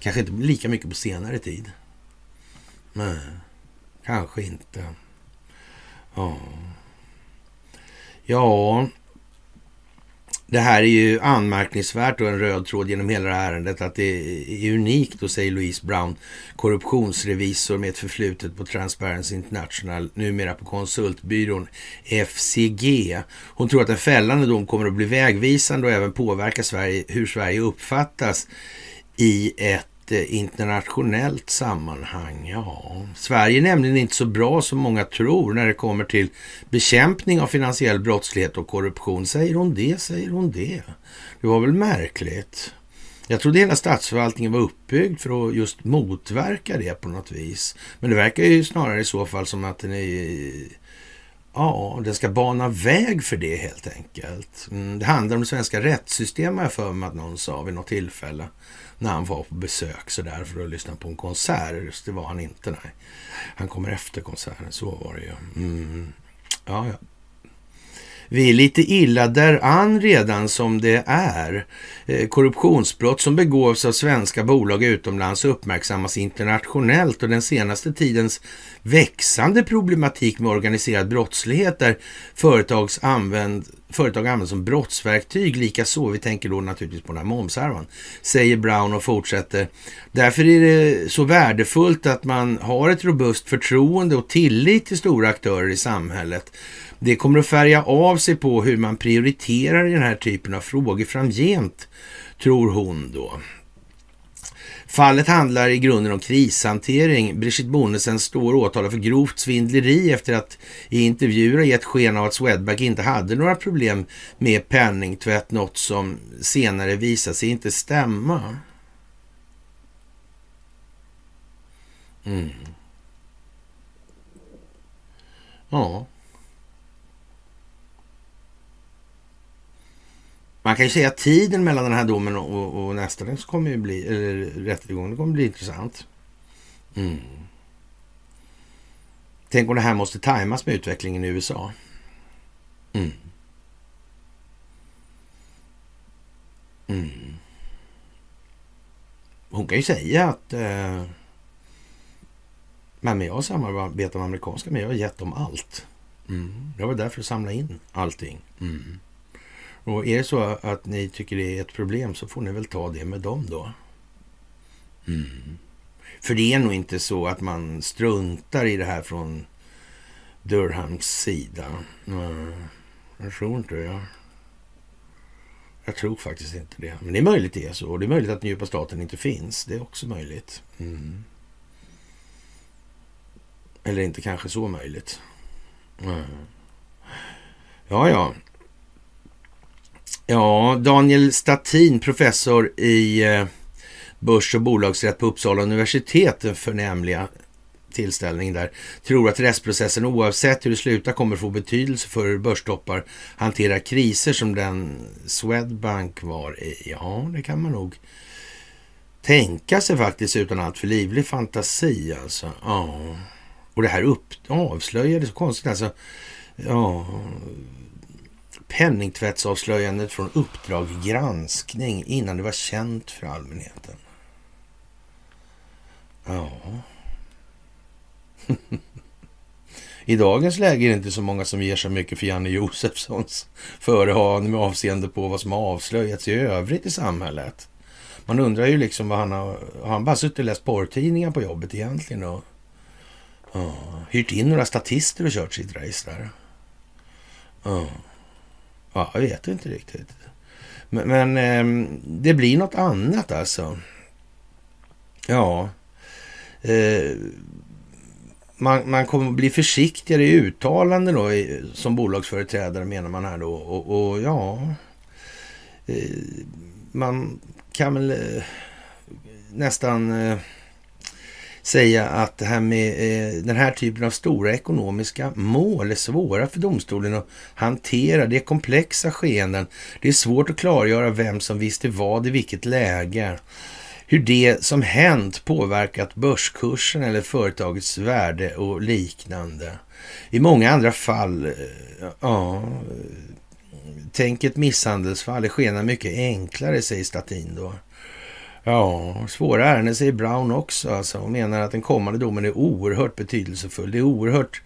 Kanske inte lika mycket på senare tid. Nej, kanske inte. Ja. Ja, det här är ju anmärkningsvärt och en röd tråd genom hela det här ärendet att det är unikt, då säger Louise Brown, korruptionsrevisor med ett förflutet på Transparency International, numera på konsultbyrån FCG. Hon tror att en fällande dom kommer att bli vägvisande och även påverka Sverige, hur Sverige uppfattas i ett eh, internationellt sammanhang. Ja, Sverige är nämligen inte så bra som många tror när det kommer till bekämpning av finansiell brottslighet och korruption. Säger hon det, säger hon det. Det var väl märkligt. Jag trodde hela statsförvaltningen var uppbyggd för att just motverka det på något vis. Men det verkar ju snarare i så fall som att den är Ja, den ska bana väg för det helt enkelt. Mm, det handlar om det svenska rättssystemet, har jag för mig att någon sa vid något tillfälle när han var på besök så där för att lyssna på en konsert. Just Det var han inte, nej. Han kommer efter konserten, så var det ju. Mm. Ja, ja. Vi är lite illa däran redan som det är. Eh, korruptionsbrott som begås av svenska bolag utomlands uppmärksammas internationellt och den senaste tidens växande problematik med organiserad brottslighet där företags använd, företag används som brottsverktyg, likaså. Vi tänker då naturligtvis på den här momshärvan, säger Brown och fortsätter. Därför är det så värdefullt att man har ett robust förtroende och tillit till stora aktörer i samhället det kommer att färga av sig på hur man prioriterar i den här typen av frågor framgent, tror hon då. Fallet handlar i grunden om krishantering. Brigitte Bonnesen står åtalad för grovt svindleri efter att i intervjuer gett sken av att Swedbank inte hade några problem med penningtvätt, något som senare visade sig inte stämma. Mm. Ja. Man kan ju säga att tiden mellan den här domen och, och nästa den kommer ju bli, eller rättegången kommer bli intressant. Mm. Tänk om det här måste tajmas med utvecklingen i USA. Mm. Mm. Hon kan ju säga att eh, men jag samarbetar med amerikanska men jag har gett dem allt. Mm. Jag var där för att samla in allting. Mm. Och är det så att ni tycker det är ett problem så får ni väl ta det med dem då. Mm. För det är nog inte så att man struntar i det här från Durhams sida. Mm. Jag tror inte det. Jag tror faktiskt inte det. Men det är möjligt det är så. Och det är möjligt att den djupa staten inte finns. Det är också möjligt. Mm. Eller inte kanske så möjligt. Mm. Ja, ja. Ja, Daniel Statin, professor i eh, börs och bolagsrätt på Uppsala universitet, den förnämliga tillställning där, tror att rättsprocessen oavsett hur det slutar kommer få betydelse för hur börstoppar hanterar kriser som den Swedbank var i. Ja, det kan man nog tänka sig faktiskt utan allt för livlig fantasi alltså. Ja. Och det här upp, avslöjade så konstigt alltså. Ja, penningtvättsavslöjandet från Uppdrag granskning innan det var känt för allmänheten. Ja. I dagens läge är det inte så många som ger så mycket för Janne Josefssons förehavande med avseende på vad som har avslöjats i övrigt i samhället. Man undrar ju liksom vad han har... Har han bara suttit och läst porrtidningar på jobbet egentligen och ja, hyrt in några statister och kört sitt race där? Ja. Ja, jag vet inte riktigt. Men, men eh, det blir något annat alltså. Ja. Eh, man, man kommer att bli försiktigare i uttalanden då, i, som bolagsföreträdare menar man här då. Och, och ja, eh, man kan väl eh, nästan eh, säga att det här med eh, den här typen av stora ekonomiska mål är svåra för domstolen att hantera. Det är komplexa skeenden. Det är svårt att klargöra vem som visste vad i vilket läge. Hur det som hänt påverkat börskursen eller företagets värde och liknande. I många andra fall, eh, ja, tänk ett misshandelsfall, det skenar mycket enklare, säger Statin då. Ja, svåra ärenden säger Brown också alltså och menar att den kommande domen är oerhört betydelsefull. Det är oerhört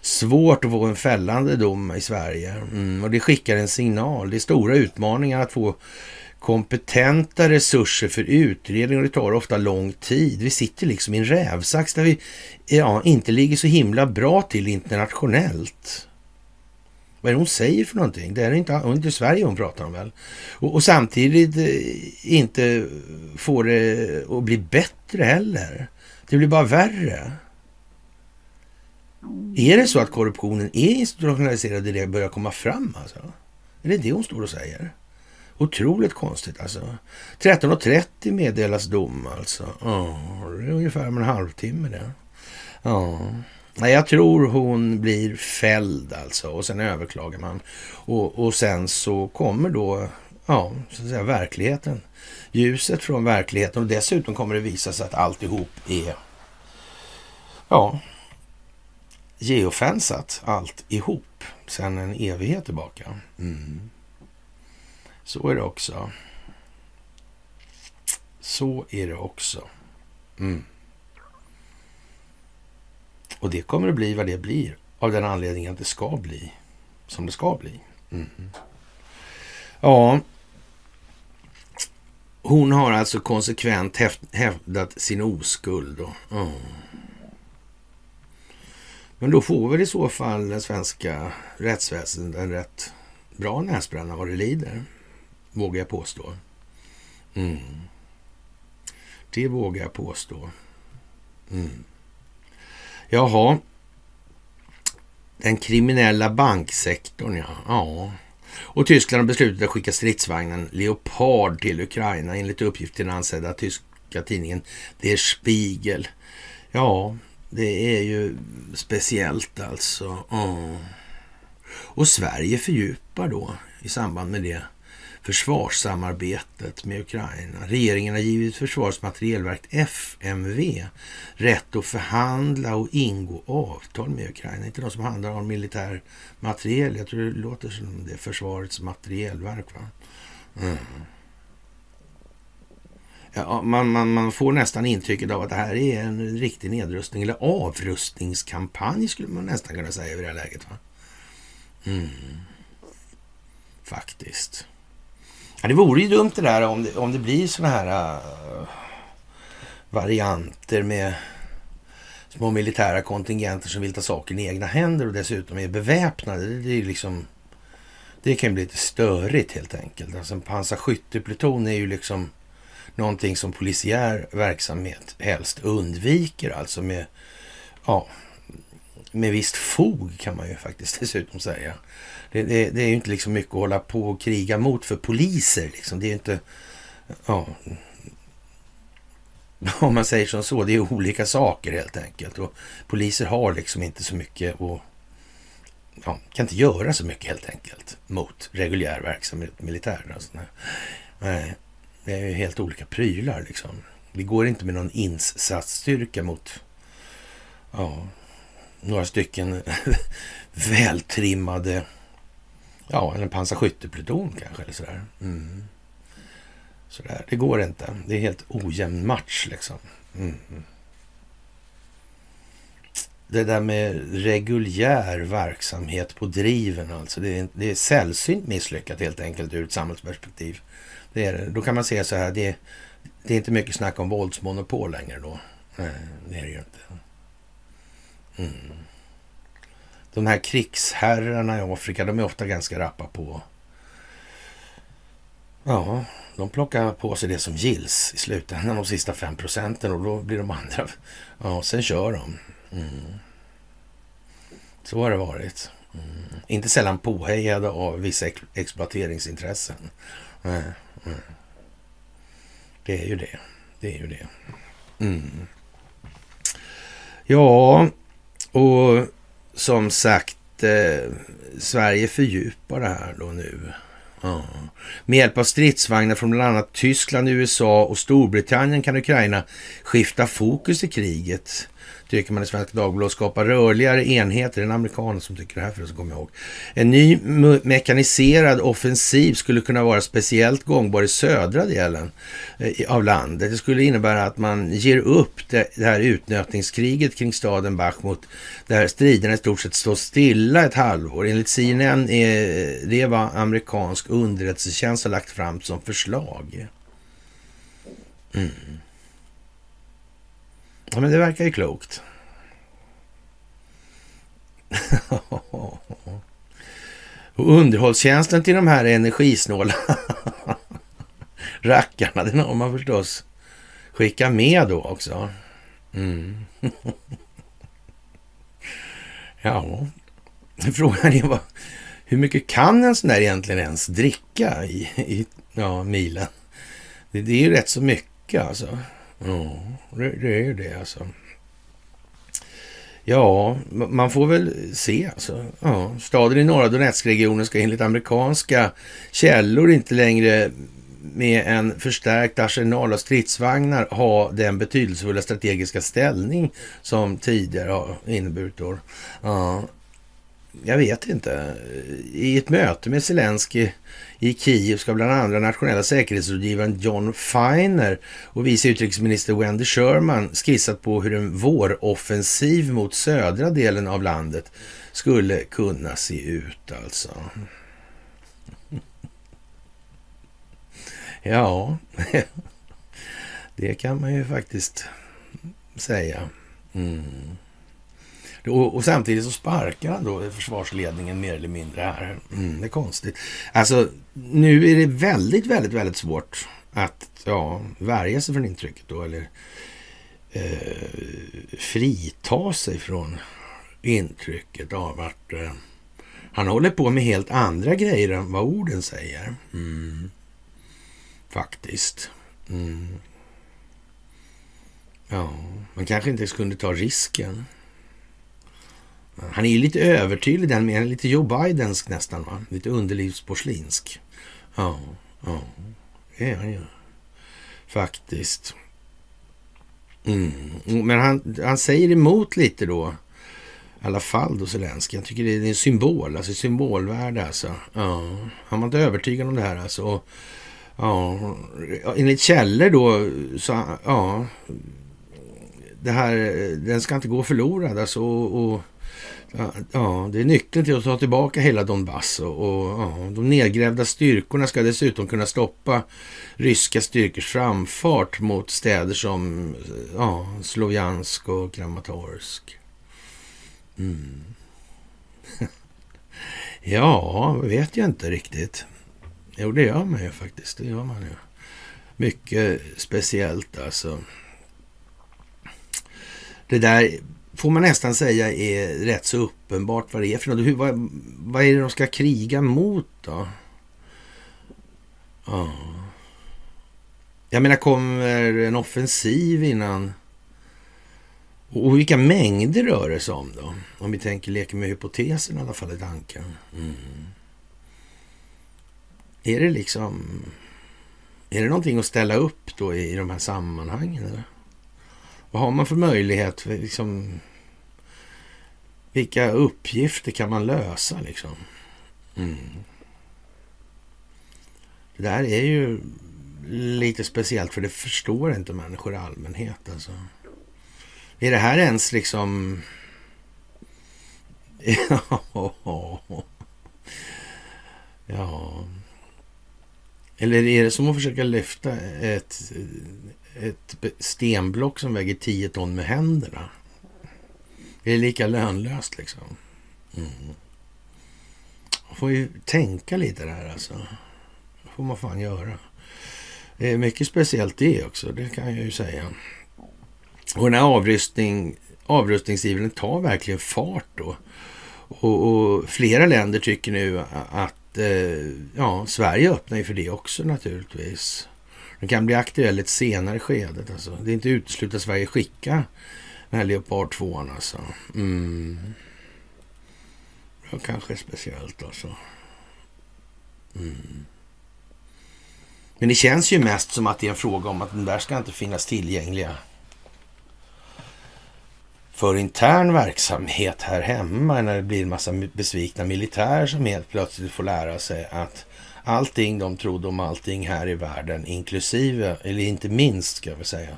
svårt att få en fällande dom i Sverige mm, och det skickar en signal. Det är stora utmaningar att få kompetenta resurser för utredning och det tar ofta lång tid. Vi sitter liksom i en rävsax där vi ja, inte ligger så himla bra till internationellt. Vad är det hon säger för någonting? Det är inte, är inte Sverige hon pratar om väl? Och, och, samtidigt eh, inte får det att bli bättre heller. Det blir bara värre. Är det så att korruptionen är institutionaliserad och det börjar komma fram alltså? Är det det hon står och säger? Otroligt konstigt alltså. 13.30 meddelas dom alltså. Ja, det är ungefär om en halvtimme det. Ja. Nej, jag tror hon blir fälld alltså och sen överklagar man. Och, och sen så kommer då, ja, så att säga verkligheten. Ljuset från verkligheten och dessutom kommer det visa sig att alltihop är, ja, geofensat alltihop, sen en evighet tillbaka. Mm. Så är det också. Så är det också. Mm. Och det kommer att bli vad det blir av den anledningen att det ska bli som det ska bli. Mm. Ja, hon har alltså konsekvent hävdat sin oskuld. Och, oh. Men då får väl i så fall den svenska rättsväsendet en rätt bra näsbränna vad det lider. Vågar jag påstå. Mm. Det vågar jag påstå. Mm. Jaha. Den kriminella banksektorn, ja. ja. Och Tyskland har beslutat att skicka stridsvagnen Leopard till Ukraina enligt uppgift till den ansedda tyska tidningen Der Spiegel. Ja, det är ju speciellt alltså. Ja. Och Sverige fördjupar då i samband med det försvarssamarbetet med Ukraina. Regeringen har givit Försvarets materielverk, FMV, rätt att förhandla och ingå avtal med Ukraina. Inte de som handlar om militär materiel. Jag tror det låter som det är Försvarets materielverk. Va? Mm. Ja, man, man, man får nästan intrycket av att det här är en riktig nedrustning eller avrustningskampanj skulle man nästan kunna säga i det här läget. Va? Mm. Faktiskt. Ja, det vore ju dumt det där om det, om det blir såna här äh, varianter med små militära kontingenter som vill ta saken i egna händer och dessutom är beväpnade. Det, det är liksom... Det kan bli lite störigt helt enkelt. Alltså en pansarskyttepluton är ju liksom någonting som polisiär verksamhet helst undviker. Alltså med, ja, med visst fog kan man ju faktiskt dessutom säga. Det, det, det är ju inte liksom mycket att hålla på och kriga mot för poliser. Liksom. Det är ju inte... Ja, om man säger som så, det är olika saker helt enkelt. Och poliser har liksom inte så mycket och ja, kan inte göra så mycket helt enkelt mot reguljär verksamhet, militär. Alltså. Nej, det är ju helt olika prylar liksom. Vi går inte med någon insatsstyrka mot ja, några stycken vältrimmade Ja, eller en pansarskyttepluton kanske. Eller sådär. Mm. sådär. Det går inte. Det är helt ojämn match liksom. Mm. Det där med reguljär verksamhet på driven alltså. Det är, det är sällsynt misslyckat helt enkelt ur ett samhällsperspektiv. Det är. Då kan man säga så här. Det, det är inte mycket snack om våldsmonopol längre då. Nej, det är det ju inte. Mm de här krigsherrarna i Afrika, de är ofta ganska rappa på. Ja, de plockar på sig det som gills i slutändan, de sista fem procenten och då blir de andra... Ja, sen kör de. Mm. Så har det varit. Mm. Inte sällan påhejade av vissa ex exploateringsintressen. Mm. Det är ju det. Det är ju det. Mm. Ja, och som sagt, eh, Sverige fördjupar det här då nu. Ja. Med hjälp av stridsvagnar från bland annat Tyskland, USA och Storbritannien kan Ukraina skifta fokus i kriget tycker man i Svenska Dagbladet, skapa rörligare enheter. En amerikan som tycker det här för att kommer jag ihåg. En ny mekaniserad offensiv skulle kunna vara speciellt gångbar i södra delen eh, av landet. Det skulle innebära att man ger upp det, det här utnötningskriget kring staden Bachmut där striderna i stort sett står stilla ett halvår. Enligt CNN är det vad amerikansk underrättelsetjänst har lagt fram som förslag. Mm. Ja, men det verkar ju klokt. Och underhållstjänsten till de här energisnåla rackarna, den har man förstås skickat med då också. Mm. ja, frågan är vad, hur mycket kan en sån där egentligen ens dricka i, i ja, milen? Det, det är ju rätt så mycket alltså. Ja, det, det är ju det alltså. Ja, man får väl se alltså. Ja, staden i norra Donetskregionen ska enligt amerikanska källor inte längre med en förstärkt arsenal av stridsvagnar ha den betydelsefulla strategiska ställning som tidigare har inneburit. Då. Ja, jag vet inte. I ett möte med Zelensky i Kiev ska bland andra nationella säkerhetsrådgivaren John Feiner och vice utrikesminister Wendy Sherman skissat på hur en våroffensiv mot södra delen av landet skulle kunna se ut alltså. Ja, det kan man ju faktiskt säga. Mm. Och, och, samtidigt så sparkar han då försvarsledningen mer eller mindre här. Mm, det är konstigt. Alltså, nu är det väldigt, väldigt, väldigt svårt att ja, värja sig från intrycket då, eller eh, frita sig från intrycket av att eh, han håller på med helt andra grejer än vad orden säger. Mm. Faktiskt. Mm. Ja, man kanske inte kunde ta risken. Han är ju lite övertydlig den meningen, lite Joe Bidensk nästan va? Lite underlivsporslinsk. Ja, ja, det är han ju. Faktiskt. Mm. Men han, han säger emot lite då. I alla fall då Zelenskyj. Jag tycker det är en symbol, alltså symbolvärde alltså. Ja. Han var inte övertygad om det här alltså. Och, ja, enligt källor då så, ja. Det här, den ska inte gå förlorad alltså. Och, och Ja, det är nyckeln till att ta tillbaka hela Donbass och, och ja, de nedgrävda styrkorna ska dessutom kunna stoppa ryska styrkors framfart mot städer som ja, Slovjansk och Kramatorsk. Mm. ja, vet jag inte riktigt. Jo, det gör man ju faktiskt. Det gör man ju. Mycket speciellt alltså. Det där får man nästan säga är rätt så uppenbart vad det är för något. Hur, vad, vad är det de ska kriga mot då? Ja. Jag menar, kommer en offensiv innan? Och vilka mängder rör det sig om då? Om vi tänker leka med hypotesen i alla fall i tanken. Mm. Är det liksom... Är det någonting att ställa upp då i, i de här sammanhangen? Eller? Vad har man för möjlighet? Liksom, vilka uppgifter kan man lösa liksom? Mm. Det där är ju lite speciellt för det förstår inte människor i allmänhet. Alltså. Är det här ens liksom... ja. Eller är det som att försöka lyfta ett ett stenblock som väger 10 ton med händerna. Det är lika lönlöst liksom. Mm. Man får ju tänka lite där alltså. Det får man fan göra. Det är mycket speciellt det också, det kan jag ju säga. Och den här avrustning, avrustningsivern tar verkligen fart då. Och, och, flera länder tycker nu att eh, ja, Sverige öppnar ju för det också naturligtvis. Den kan bli aktuell i ett senare skede. Alltså. Det är inte uteslutet att Sverige skickar den här Leopard 2 alltså. Mm. Det kanske är speciellt alltså. Mm. Men det känns ju mest som att det är en fråga om att den där ska inte finnas tillgängliga för intern verksamhet här hemma när det blir en massa besvikna militärer som helt plötsligt får lära sig att allting de trodde om allting här i världen, inklusive, eller inte minst ska jag säga,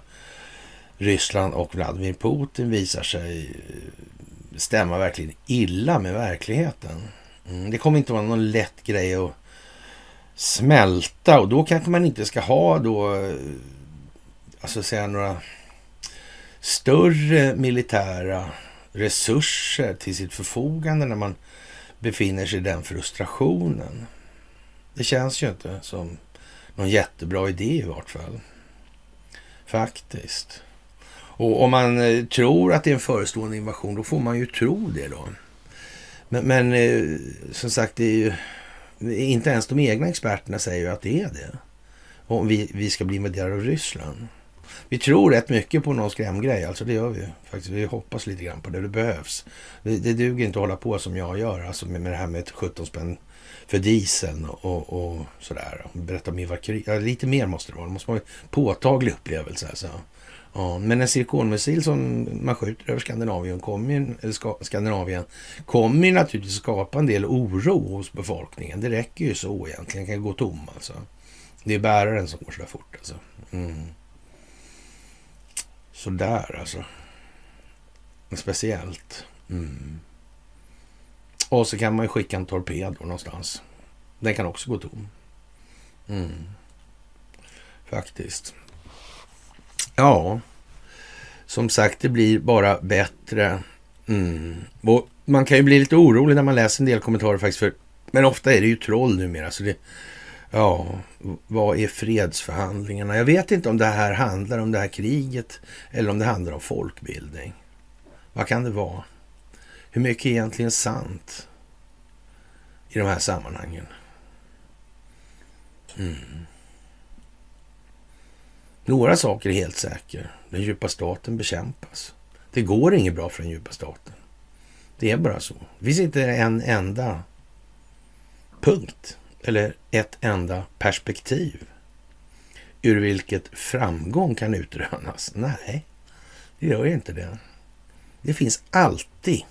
Ryssland och Vladimir Putin visar sig eh, stämma verkligen illa med verkligheten. Mm, det kommer inte vara någon lätt grej att smälta och då kanske man inte ska ha då, eh, alltså säga några större militära resurser till sitt förfogande när man befinner sig i den frustrationen. Det känns ju inte som någon jättebra idé i vart fall. Faktiskt. Och om man eh, tror att det är en förestående invasion, då får man ju tro det då. Men, men eh, som sagt, det är ju, inte ens de egna experterna säger ju att det är det. Om vi, vi ska bli invaderade av Ryssland. Vi tror rätt mycket på någon skrämgrej, alltså det gör vi faktiskt. Vi hoppas lite grann på det, det behövs. Det, det duger inte att hålla på som jag gör, alltså med, med det här med ett 17 spänn för dieseln och, och, sådär. Berätta om Ivar Ja, lite mer måste det vara. Det måste vara en påtaglig upplevelse. Alltså. Ja, men en cirkonmissil som man skjuter över Skandinavien kommer ju, eller Skandinavien kommer ju naturligtvis skapa en del oro hos befolkningen. Det räcker ju så egentligen. Den kan gå tom alltså. Det är bäraren som går så där fort alltså. Mm. Sådär alltså. Speciellt. Mm. Och så kan man ju skicka en torped någonstans. Den kan också gå tom. Mm. Faktiskt. Ja, som sagt, det blir bara bättre. Mm. Och man kan ju bli lite orolig när man läser en del kommentarer faktiskt. För, men ofta är det ju troll numera. Så det, ja, vad är fredsförhandlingarna? Jag vet inte om det här handlar om det här kriget eller om det handlar om folkbildning. Vad kan det vara? Hur mycket är egentligen sant i de här sammanhangen? Mm. Några saker är helt säkra. Den djupa staten bekämpas. Det går inget bra för den djupa staten. Det är bara så. Det finns inte en enda punkt eller ett enda perspektiv ur vilket framgång kan utrönas. Nej, det gör inte det. Det finns alltid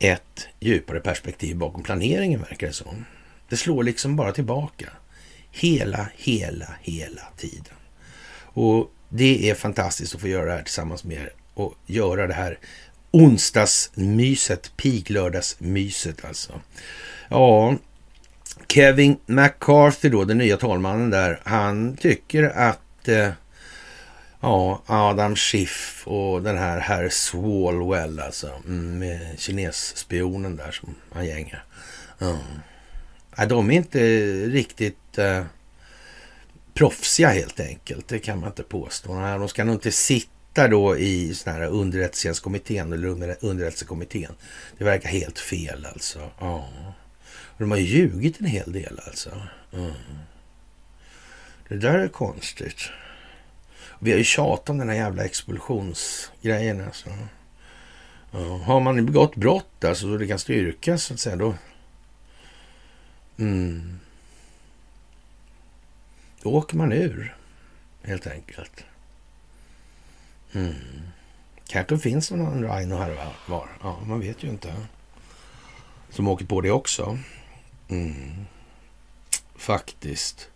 ett djupare perspektiv bakom planeringen, verkar det som. Det slår liksom bara tillbaka. Hela, hela, hela tiden. Och det är fantastiskt att få göra det här tillsammans med er och göra det här onsdagsmyset, piglördagsmyset alltså. Ja, Kevin McCarthy då, den nya talmannen där, han tycker att eh, ja, Adam Schiff och den här herr Swalwell alltså, mm, med kinesspionen där som han gängar. Ja. de är inte riktigt eh, proffsiga helt enkelt. Det kan man inte påstå. De ska nog inte sitta då i sån här underrättelsekommittén eller underrättelsekommittén. Det verkar helt fel alltså. Ja. de har ljugit en hel del alltså. Mm. Det där är konstigt. Vi har ju tjatat om den här jävla expulsionsgrejen alltså. Ja. Har man begått brott alltså, så det kan styrkas så att säga, då... Mm. Då åker man ur, helt enkelt. Mm. Kanske finns någon Rhino här var. Ja, man vet ju inte. Som åker på det också. Mm. Faktiskt.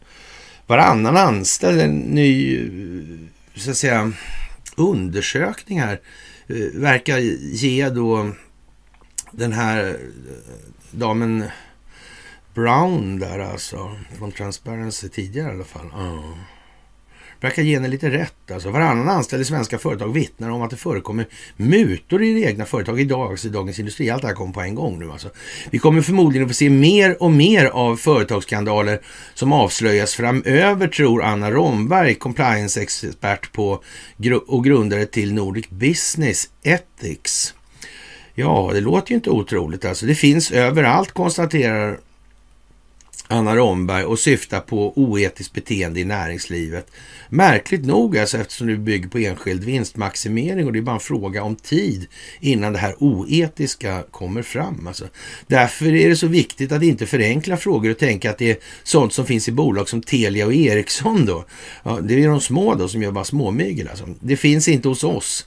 Varannan anställd, en ny så att säga, undersökningar eh, verkar ge då den här eh, damen Brown där alltså, från Transparency tidigare i alla fall. Uh. Verkar ge henne lite rätt. Alltså. Varannan anställd i svenska företag vittnar om att det förekommer mutor i det egna företag idag, alltså i Dagens Industri. Allt det här kommer på en gång nu. Alltså. Vi kommer förmodligen att få se mer och mer av företagsskandaler som avslöjas framöver, tror Anna Romberg, compliance-expert på och grundare till Nordic Business Ethics. Ja, det låter ju inte otroligt. Alltså. Det finns överallt, konstaterar Anna Romberg och syftar på oetiskt beteende i näringslivet. Märkligt nog alltså eftersom det bygger på enskild vinstmaximering och det är bara en fråga om tid innan det här oetiska kommer fram. Alltså. Därför är det så viktigt att inte förenkla frågor och tänka att det är sånt som finns i bolag som Telia och Ericsson då. Ja, det är de små då som gör bara småmygel. Alltså. Det finns inte hos oss.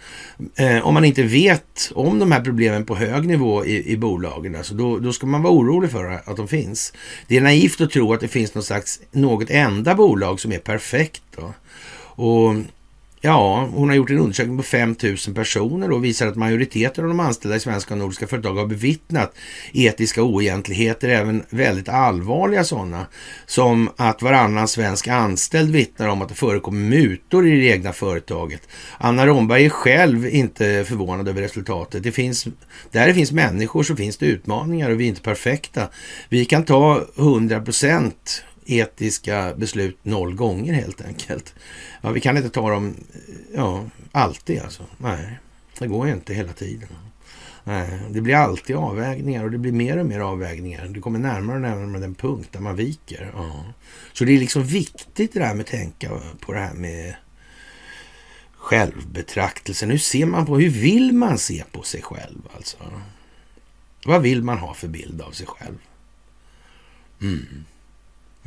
Eh, om man inte vet om de här problemen på hög nivå i, i bolagen, alltså, då, då ska man vara orolig för att de finns. Det är naivt att tro att det finns något slags, något enda bolag som är perfekt. Då. Och Ja, hon har gjort en undersökning på 5 000 personer och visar att majoriteten av de anställda i svenska och nordiska företag har bevittnat etiska oegentligheter, även väldigt allvarliga sådana, som att varannan svensk anställd vittnar om att det förekommer mutor i det egna företaget. Anna Romberg är själv inte förvånad över resultatet. Det finns, där det finns människor så finns det utmaningar och vi är inte perfekta. Vi kan ta 100 procent etiska beslut noll gånger helt enkelt. Ja, vi kan inte ta dem ja, alltid alltså. Nej, det går inte hela tiden. Nej, det blir alltid avvägningar och det blir mer och mer avvägningar. Du kommer närmare och närmare den punkt där man viker. Ja. Så det är liksom viktigt det där med att tänka på det här med självbetraktelsen. Hur ser man på, hur vill man se på sig själv alltså? Vad vill man ha för bild av sig själv? Mm.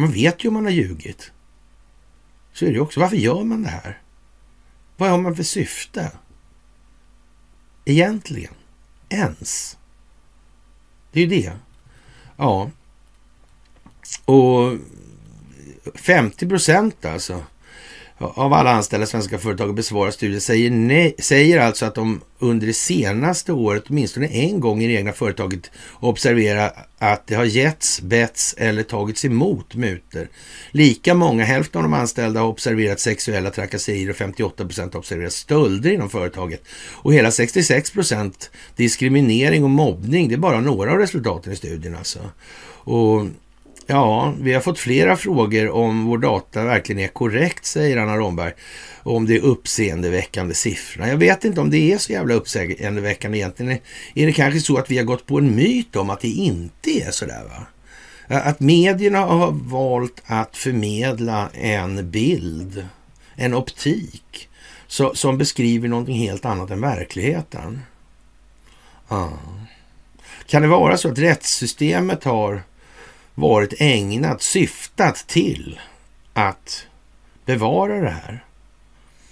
Man vet ju om man har ljugit. Så är det också. Varför gör man det här? Vad har man för syfte? Egentligen. Ens. Det är ju det. Ja. Och 50 procent alltså av alla anställda i svenska företag besvarar studier säger, nej, säger alltså att de under det senaste året åtminstone en gång i det egna företaget observerar att det har getts, betts eller tagits emot muter. Lika många, hälften av de anställda har observerat sexuella trakasserier och 58 procent har observerat stölder inom företaget. Och hela 66 procent diskriminering och mobbning. Det är bara några av resultaten i studien alltså. Och Ja, vi har fått flera frågor om vår data verkligen är korrekt, säger Anna Romberg. Och om det är uppseendeväckande siffrorna. Jag vet inte om det är så jävla uppseendeväckande egentligen. Är det kanske så att vi har gått på en myt om att det inte är sådär? Va? Att medierna har valt att förmedla en bild, en optik, så, som beskriver någonting helt annat än verkligheten. Ah. Kan det vara så att rättssystemet har varit ägnat, syftat till att bevara det här?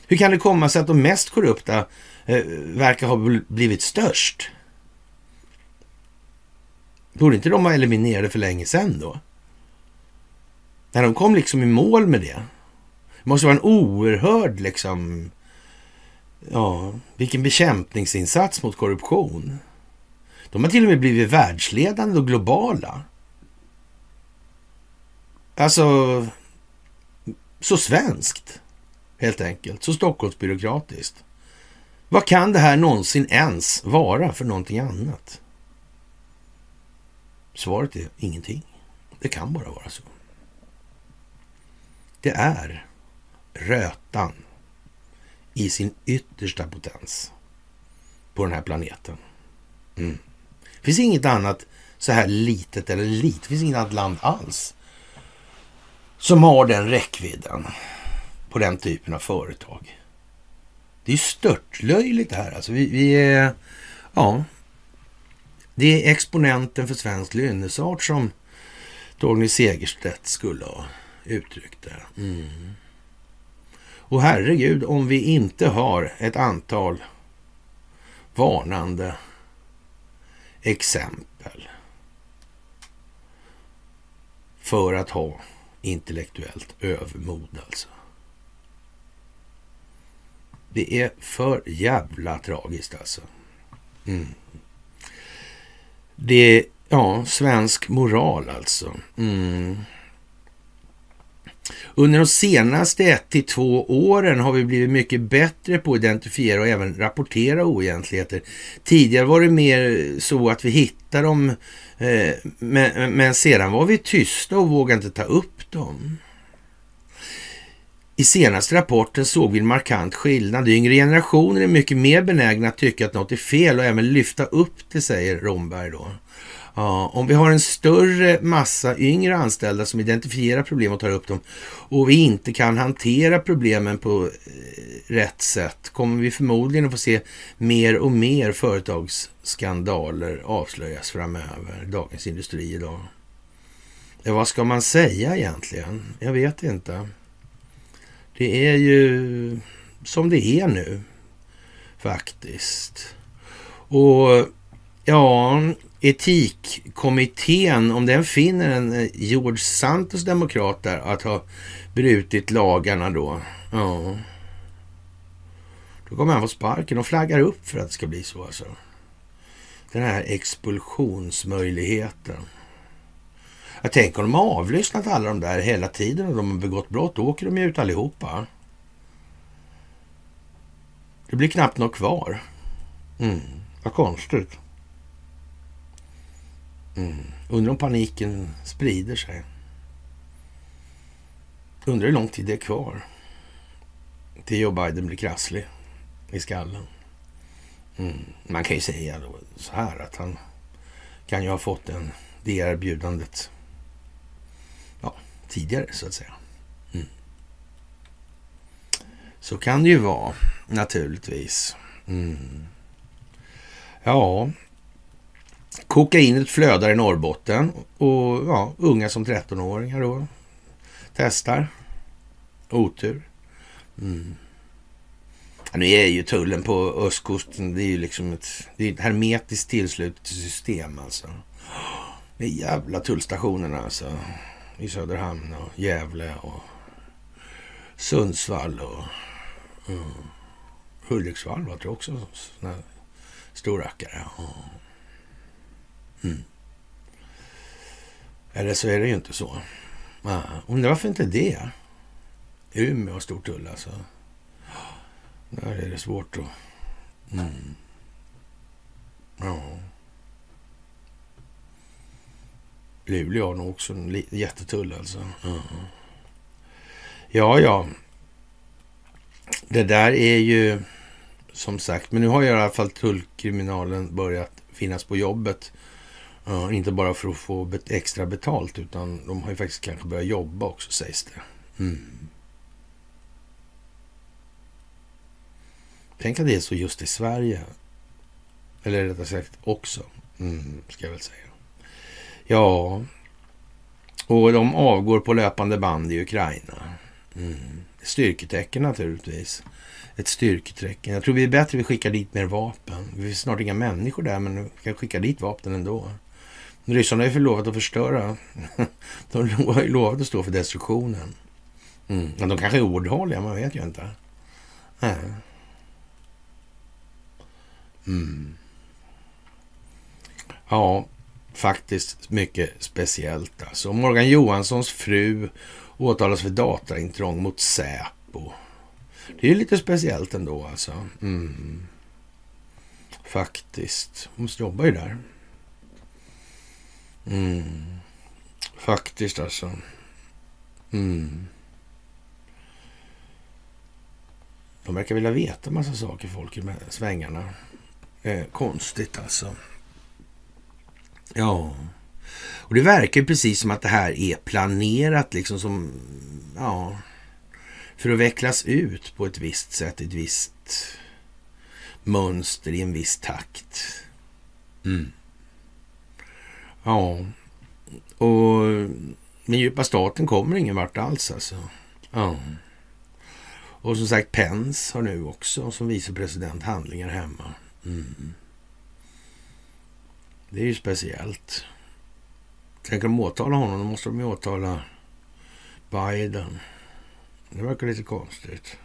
Hur kan det komma sig att de mest korrupta eh, verkar ha blivit störst? Borde inte de ha eliminerade för länge sedan då? När de kom liksom i mål med det. Det måste vara en oerhörd liksom... Ja, vilken bekämpningsinsats mot korruption. De har till och med blivit världsledande och globala. Alltså, så svenskt helt enkelt. Så Stockholmsbyråkratiskt. Vad kan det här någonsin ens vara för någonting annat? Svaret är ingenting. Det kan bara vara så. Det är rötan i sin yttersta potens på den här planeten. Mm. Det finns inget annat så här litet eller litet. Det finns inget annat land alls som har den räckvidden på den typen av företag. Det är ju störtlöjligt det här. Alltså vi, vi är, ja, det är exponenten för svensk lynnesart som Torgny Segerstedt skulle ha uttryckt det. Mm. Och herregud, om vi inte har ett antal varnande exempel för att ha intellektuellt övermod alltså. Det är för jävla tragiskt alltså. Mm. Det är, ja, svensk moral alltså. Mm. Under de senaste ett till två åren har vi blivit mycket bättre på att identifiera och även rapportera oegentligheter. Tidigare var det mer så att vi hittade dem, eh, men, men sedan var vi tysta och vågade inte ta upp tvärtom. I senaste rapporten såg vi en markant skillnad. Yngre generationer är mycket mer benägna att tycka att något är fel och även lyfta upp det, säger Romberg då. Ja, om vi har en större massa yngre anställda som identifierar problem och tar upp dem och vi inte kan hantera problemen på eh, rätt sätt kommer vi förmodligen att få se mer och mer företagsskandaler avslöjas framöver. Dagens Industri idag. Ja, vad ska man säga egentligen? Jag vet inte. Det är ju som det är nu faktiskt. Och ja, etikkommittén, om den finner en eh, George Santos demokrat där att ha brutit lagarna då, ja. Då kommer han få sparken och flaggar upp för att det ska bli så alltså. Den här expulsionsmöjligheten. Jag tänker om de har avlyssnat alla de där hela tiden och de har begått brott, då åker de ut allihopa. Det blir knappt något kvar. Mm, vad konstigt. Mm. Undrar om paniken sprider sig. Undrar hur lång tid det är kvar till Joe Biden blir krasslig i skallen. Mm. Man kan ju säga så här att han kan ju ha fått en, det erbjudandet tidigare så att säga. Mm. Så kan det ju vara naturligtvis. Mm. Ja, Kokainet flödar i Norrbotten och ja, unga som 13-åringar då testar. Otur. Mm. Ja, nu är ju tullen på östkusten, det är ju liksom ett, det är ett hermetiskt tillslutet system alltså. Det är jävla tullstationerna alltså. I Söderhamn och Gävle och Sundsvall och mm. Hudiksvall var det också såna storrackare. Mm. Eller så är det ju inte så. Ja. Undrar varför inte det? Umeå har stor tull alltså. Där är det svårt att... Mm. Ja. Luleå har nog också en jättetull alltså. Ja. ja, ja. Det där är ju som sagt, men nu har i alla fall tullkriminalen börjat finnas på jobbet. Uh, inte bara för att få bet extra betalt, utan de har ju faktiskt kanske börjat jobba också sägs det. Mm. Tänk att det är så just i Sverige. Eller rättare sagt också, mm, ska jag väl säga. Ja, och de avgår på löpande band i Ukraina. Mm. Styrketecken naturligtvis. Ett styrketecken. Jag tror vi är bättre vi skickar dit mer vapen. Vi finns snart inga människor där, men vi kan skicka dit vapen ändå. Ryssarna har ju lovat att förstöra. De har ju lovat att stå för destruktionen. Mm. Men de kanske är ordhålliga, man vet ju inte. Äh. Mm. Ja, faktiskt mycket speciellt. Alltså. Morgan Johanssons fru åtalas för dataintrång mot Säpo. Det är ju lite speciellt ändå alltså. Mm. Faktiskt. Hon måste jobba ju där. Mm. Faktiskt alltså. Mm. De verkar vilja veta massa saker, folk i svängarna. Eh, konstigt alltså. Ja. Och det verkar precis som att det här är planerat liksom som, ja, för att vecklas ut på ett visst sätt, ett visst mönster i en viss takt. Mm. Ja, och den djupa staten kommer ingen vart alls alltså. Ja. Och som sagt, Pence har nu också som vicepresident handlingar hemma. Mm. Det är ju speciellt. Tänk om de åtala honom, då måste de ju åtala Biden. Det verkar lite konstigt.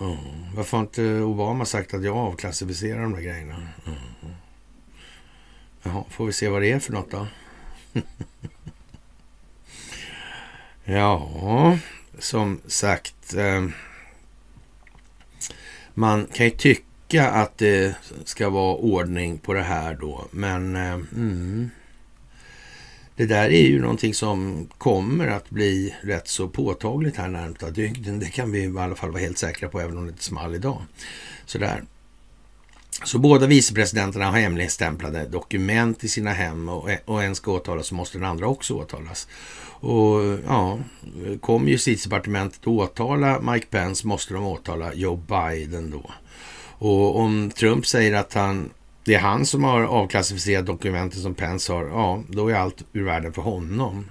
Mm. Varför har inte Obama sagt att jag avklassificerar de där grejerna? Mm. Jaha, får vi se vad det är för något då? ja, som sagt. Eh, man kan ju tycka att det ska vara ordning på det här då, men eh, mm, det där är ju någonting som kommer att bli rätt så påtagligt här närmsta dygden. Det kan vi i alla fall vara helt säkra på, även om det inte small idag. Sådär. Så båda vicepresidenterna har hemligstämplade dokument i sina hem och, och en ska åtalas så måste den andra också åtalas. Och ja, kommer justitiedepartementet åtala Mike Pence måste de åtala Joe Biden då. Och om Trump säger att han det är han som har avklassificerat dokumenten som Pence har, ja, då är allt ur världen för honom.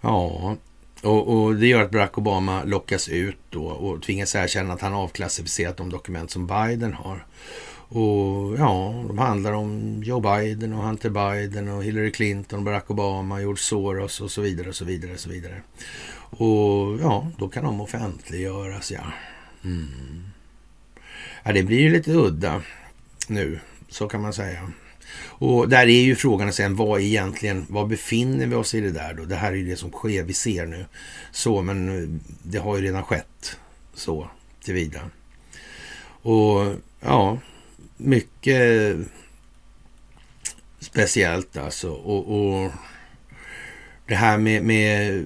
Ja, och, och, det gör att Barack Obama lockas ut då och tvingas erkänna att han avklassificerat de dokument som Biden har. Och ja, de handlar om Joe Biden och Hunter Biden och Hillary Clinton, Barack Obama, George Soros och så vidare och så vidare och så vidare. Och ja, då kan de offentliggöras, ja. Mm. Ja, det blir ju lite udda nu så kan man säga. Och där är ju frågan sen, vad egentligen, var befinner vi oss i det där då? Det här är ju det som sker, vi ser nu. Så, men eh, det har ju redan skett så tillvida. Och ja, mycket speciellt alltså. Och, och det här med, med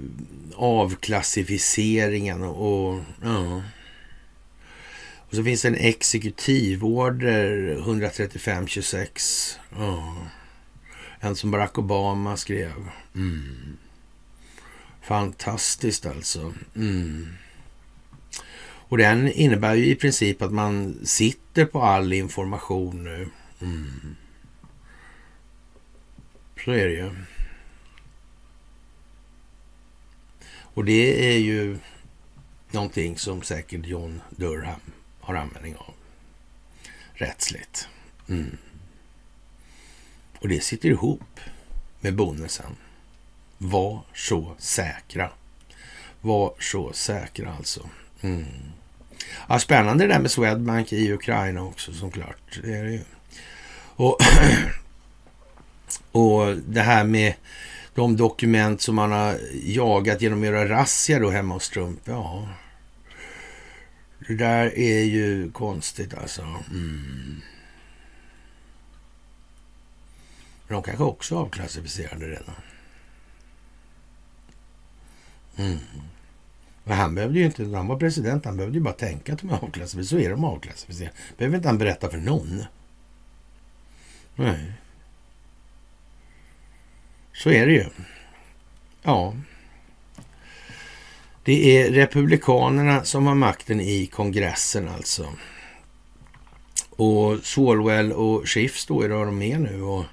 avklassificeringen och, och ja. Och så finns det en exekutivorder 13526. Oh. En som Barack Obama skrev. Mm. Fantastiskt alltså. Mm. Och den innebär ju i princip att man sitter på all information nu. Mm. Så är det ju. Och det är ju någonting som säkert John Durham har användning av rättsligt. Mm. Och det sitter ihop med bonusen. Var så säkra. Var så säkra alltså. Mm. Ja, spännande det där med Swedbank i Ukraina också såklart. Det är det ju. Och, och det här med de dokument som man har jagat genom att göra razzia då hemma hos Trump. Ja, det där är ju konstigt alltså. Mm. De kanske också avklassificerade redan. Mm. Men han behövde ju inte, han var president, han behövde ju bara tänka att de är avklassificerade. Så är de avklassificerade. Behöver inte han berätta för någon. Nej. Så är det ju. Ja. Det är Republikanerna som har makten i kongressen alltså. Och Swalwell och Schiff står ju de med nu. och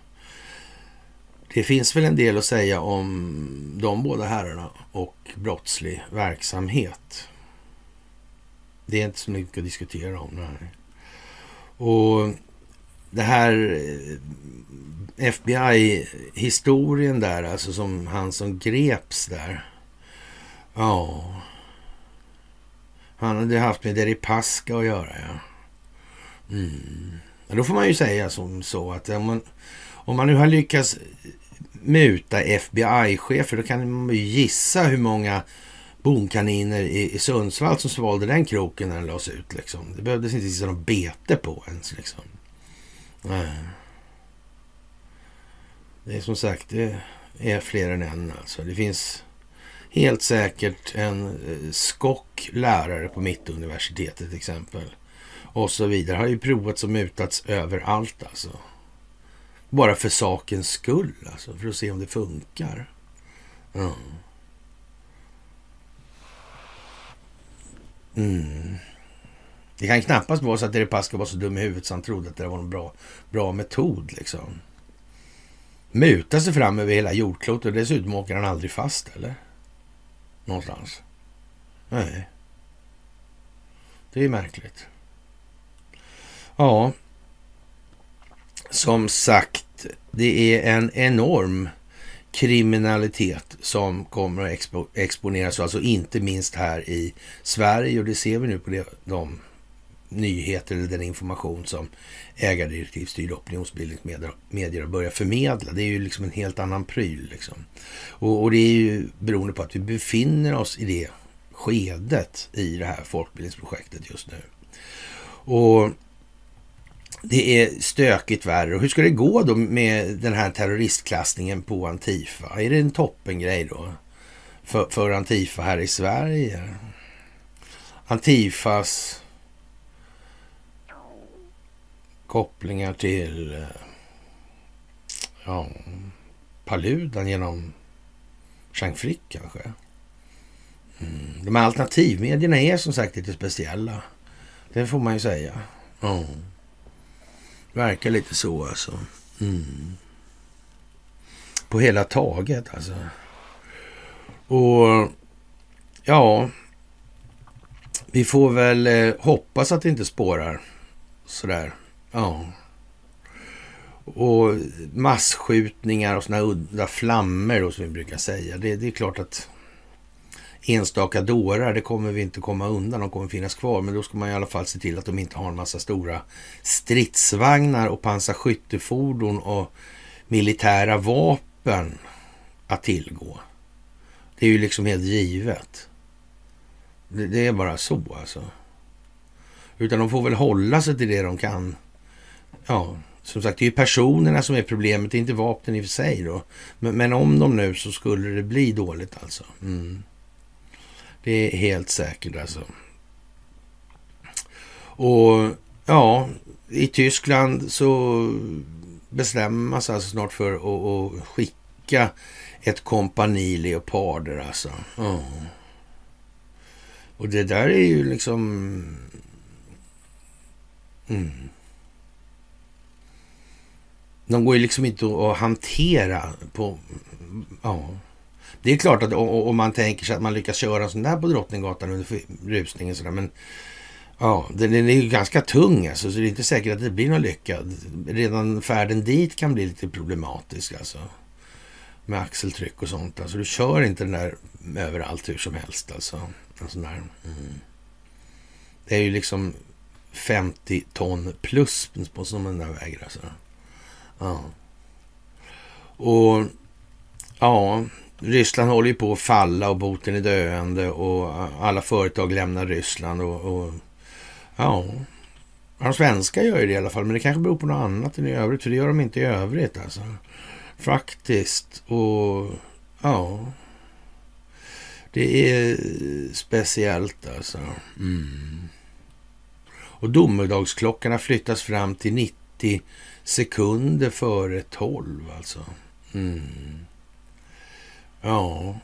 Det finns väl en del att säga om de båda herrarna och brottslig verksamhet. Det är inte så mycket att diskutera om. Nej. Och det här eh, FBI-historien där, alltså som han som greps där. Ja. Han hade haft med Deripaska att göra, ja. Mm. Då får man ju säga som så att om man, om man nu har lyckats muta FBI-chefer, då kan man ju gissa hur många bonkaniner i, i Sundsvall som svalde den kroken när den lades ut. Liksom. Det behövdes inte sitta någon bete på ens. Liksom. Nej. Det är som sagt, det är fler än en alltså. Det finns helt säkert en eh, skock lärare på Mittuniversitetet till exempel. Och så vidare. Har ju provats och mutats överallt alltså. Bara för sakens skull alltså. För att se om det funkar. Mm. Mm. Det kan knappast vara så att Deripaska var så dum i huvudet så han trodde att det var en bra, bra metod liksom. Muta sig fram över hela jordklotet och dessutom åker han aldrig fast eller? Någonstans. Nej. Det är märkligt. Ja. Som sagt, det är en enorm kriminalitet som kommer att expo exponeras, alltså inte minst här i Sverige och det ser vi nu på det, de nyheter eller den information som ägardirektivstyrda opinionsbildningsmedier har börjat förmedla. Det är ju liksom en helt annan pryl. Liksom. Och, och, det är ju beroende på att vi befinner oss i det skedet i det här folkbildningsprojektet just nu. Och det är stökigt värre. Och hur ska det gå då med den här terroristklassningen på Antifa? Är det en toppengrej då för, för Antifa här i Sverige? Antifas kopplingar till eh, ja, Paludan genom Chang Frick kanske. Mm. De här alternativmedierna är som sagt lite speciella. Det får man ju säga. Mm. Verkar lite så alltså. Mm. På hela taget alltså. Och ja, vi får väl eh, hoppas att det inte spårar sådär Ja. Och massskjutningar och såna udda flammor då, som vi brukar säga. Det, det är klart att enstaka dårar, det kommer vi inte komma undan. De kommer finnas kvar. Men då ska man i alla fall se till att de inte har en massa stora stridsvagnar och pansarskyttefordon och militära vapen att tillgå. Det är ju liksom helt givet. Det, det är bara så alltså. Utan de får väl hålla sig till det de kan ja, som sagt, det är ju personerna som är problemet, det är inte vapnen i och för sig då. Men, men om de nu så skulle det bli dåligt alltså. Mm. Det är helt säkert alltså. Och ja, i Tyskland så bestämmer man sig alltså snart för att, att skicka ett kompani leoparder alltså. Oh. Och det där är ju liksom... Mm de går ju liksom inte att hantera på... Ja. Det är klart att om man tänker sig att man lyckas köra en sån där på Drottninggatan under rusningen sådär, men ja, den, är ju ganska tung alltså, så det är inte säkert att det blir någon lyckad. Redan färden dit kan bli lite problematisk alltså. Med axeltryck och sånt. Alltså du kör inte den där överallt hur som helst alltså. En sån där. Mm. Det är ju liksom 50 ton plus på den där väger. alltså. Ja. Och ja, Ryssland håller ju på att falla och boten är döende och alla företag lämnar Ryssland och, och ja, de svenska gör ju det i alla fall, men det kanske beror på något annat än i övrigt, för det gör de inte i övrigt alltså. Faktiskt. Och ja, det är speciellt alltså. Mm. Och domedagsklockorna flyttas fram till 90 sekunder före 12 alltså. Mm. Ja,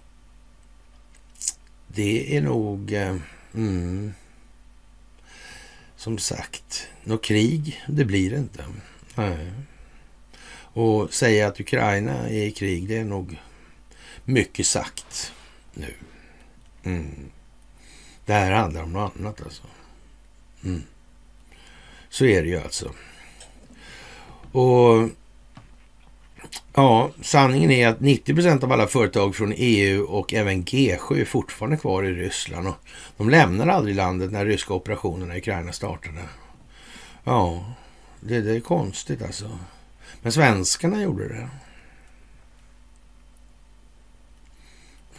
det är nog... Eh, mm, som sagt, något krig, det blir det inte. Nej. Och säga att Ukraina är i krig, det är nog mycket sagt nu. Mm. Det här handlar om något annat alltså. Mm. Så är det ju alltså. Och ja, sanningen är att 90 procent av alla företag från EU och även G7 är fortfarande kvar i Ryssland. Och de lämnar aldrig landet när ryska operationerna i Ukraina startade. Ja, det, det är konstigt alltså. Men svenskarna gjorde det.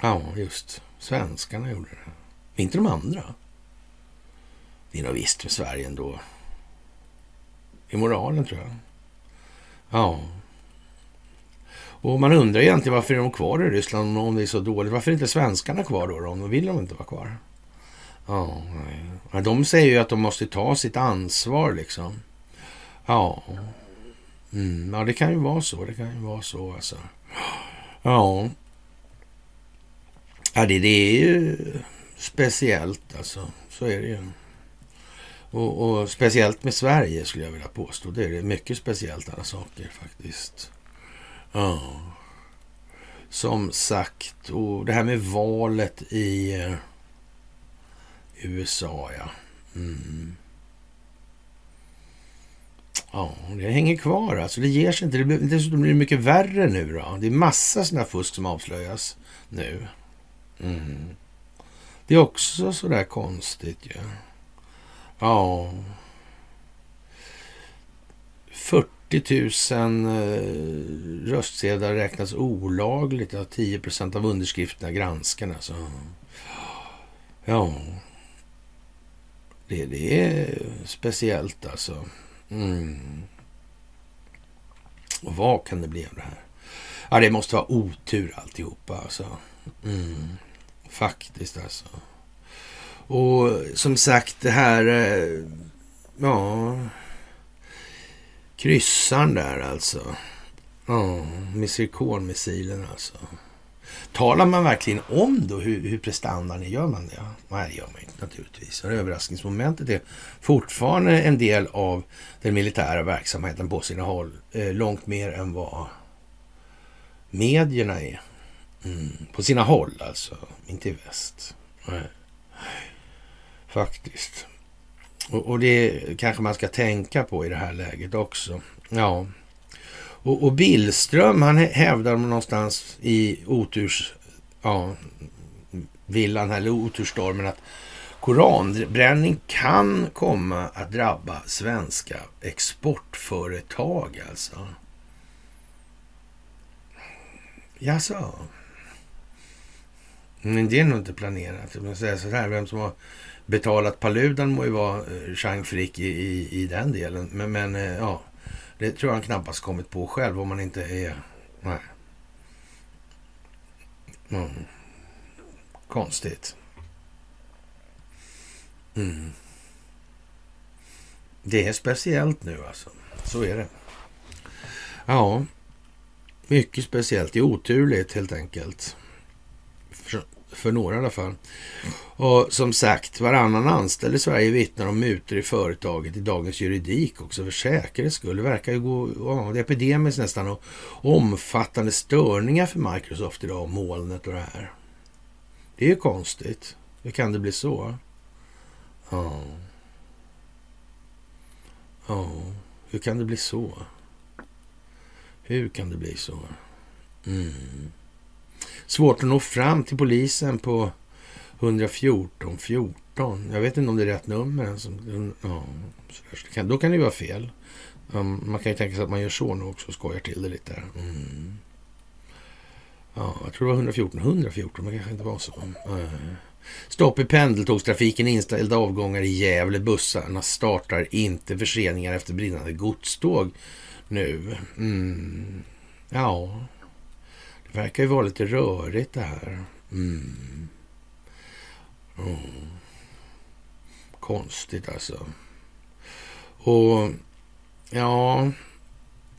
Ja, just. Svenskarna gjorde det. Inte de andra. Det är nog visst med Sverige ändå. I moralen tror jag. Ja. Och man undrar egentligen varför är de kvar i Ryssland om det är så dåligt. Varför är inte svenskarna kvar då? Om de vill de inte vara kvar. Ja, nej. De säger ju att de måste ta sitt ansvar liksom. Ja. Mm, ja, det kan ju vara så. Det kan ju vara så alltså. Ja. Ja, det, det är ju speciellt alltså. Så är det ju. Och, och, speciellt med Sverige skulle jag vilja påstå. Det är mycket speciellt alla saker faktiskt. Ja. Som sagt, och det här med valet i eh, USA, ja. Mm. Ja, det hänger kvar alltså. Det ger sig inte. Det blir, dessutom blir det mycket värre nu då. Det är massa sådana fusk som avslöjas nu. Mm. Det är också sådär konstigt ju. Ja. Ja. 40 000 eh, röstsedlar räknas olagligt 10 procent av underskrifterna granskarna. Alltså. Ja. Det, det är speciellt alltså. Mm. Och vad kan det bli av det här? Ja, det måste vara otur alltihopa alltså. Mm. Faktiskt alltså. Och som sagt det här, eh, ja, kryssaren där alltså. Ja, med Zirkonmissilen alltså. Talar man verkligen om då hur, hur prestandan är? Gör man det? Nej, det gör man inte naturligtvis. Och överraskningsmomentet är fortfarande en del av den militära verksamheten på sina håll. Eh, långt mer än vad medierna är. Mm. På sina håll alltså, inte i väst. Nej. Faktiskt. Och, och, det kanske man ska tänka på i det här läget också. Ja. Och, och Billström, han hävdar någonstans i oturs... Ja, villan eller oturstormen att koranbränning kan komma att drabba svenska exportföretag alltså. Jaså? Men det är nog inte planerat. Jag säger så här, vem som har betalat Paludan må ju vara eh, Chang Frick i, i, i, den delen. Men, men eh, ja, det tror jag han knappast kommit på själv om man inte är... Nej. Mm. Konstigt. Mm. Det är speciellt nu alltså. Så är det. Ja, mycket speciellt. Det är oturligt helt enkelt. För, för några i alla fall. Och som sagt, varannan anställd i Sverige vittnar om mutor i företaget i dagens juridik också för säkerhets skull. Det verkar ju gå ja, det är epidemiskt nästan och omfattande störningar för Microsoft idag, molnet och det här. Det är ju konstigt. Hur kan det bli så? Ja. Ja, hur kan det bli så? Hur kan det bli så? Mm. Svårt att nå fram till polisen på 114 14. Jag vet inte om det är rätt nummer. Alltså, ja, då kan det ju vara fel. Um, man kan ju tänka sig att man gör så nu också och skojar till det lite. Mm. Ja, jag tror det var 114. 114, men kanske inte var så. Mm. Stopp i pendeltågstrafiken, inställda avgångar i Gävle. Bussarna startar inte förseningar efter brinnande godståg nu. Mm. Ja, det verkar ju vara lite rörigt det här. Mm. Mm. Konstigt alltså. Och ja,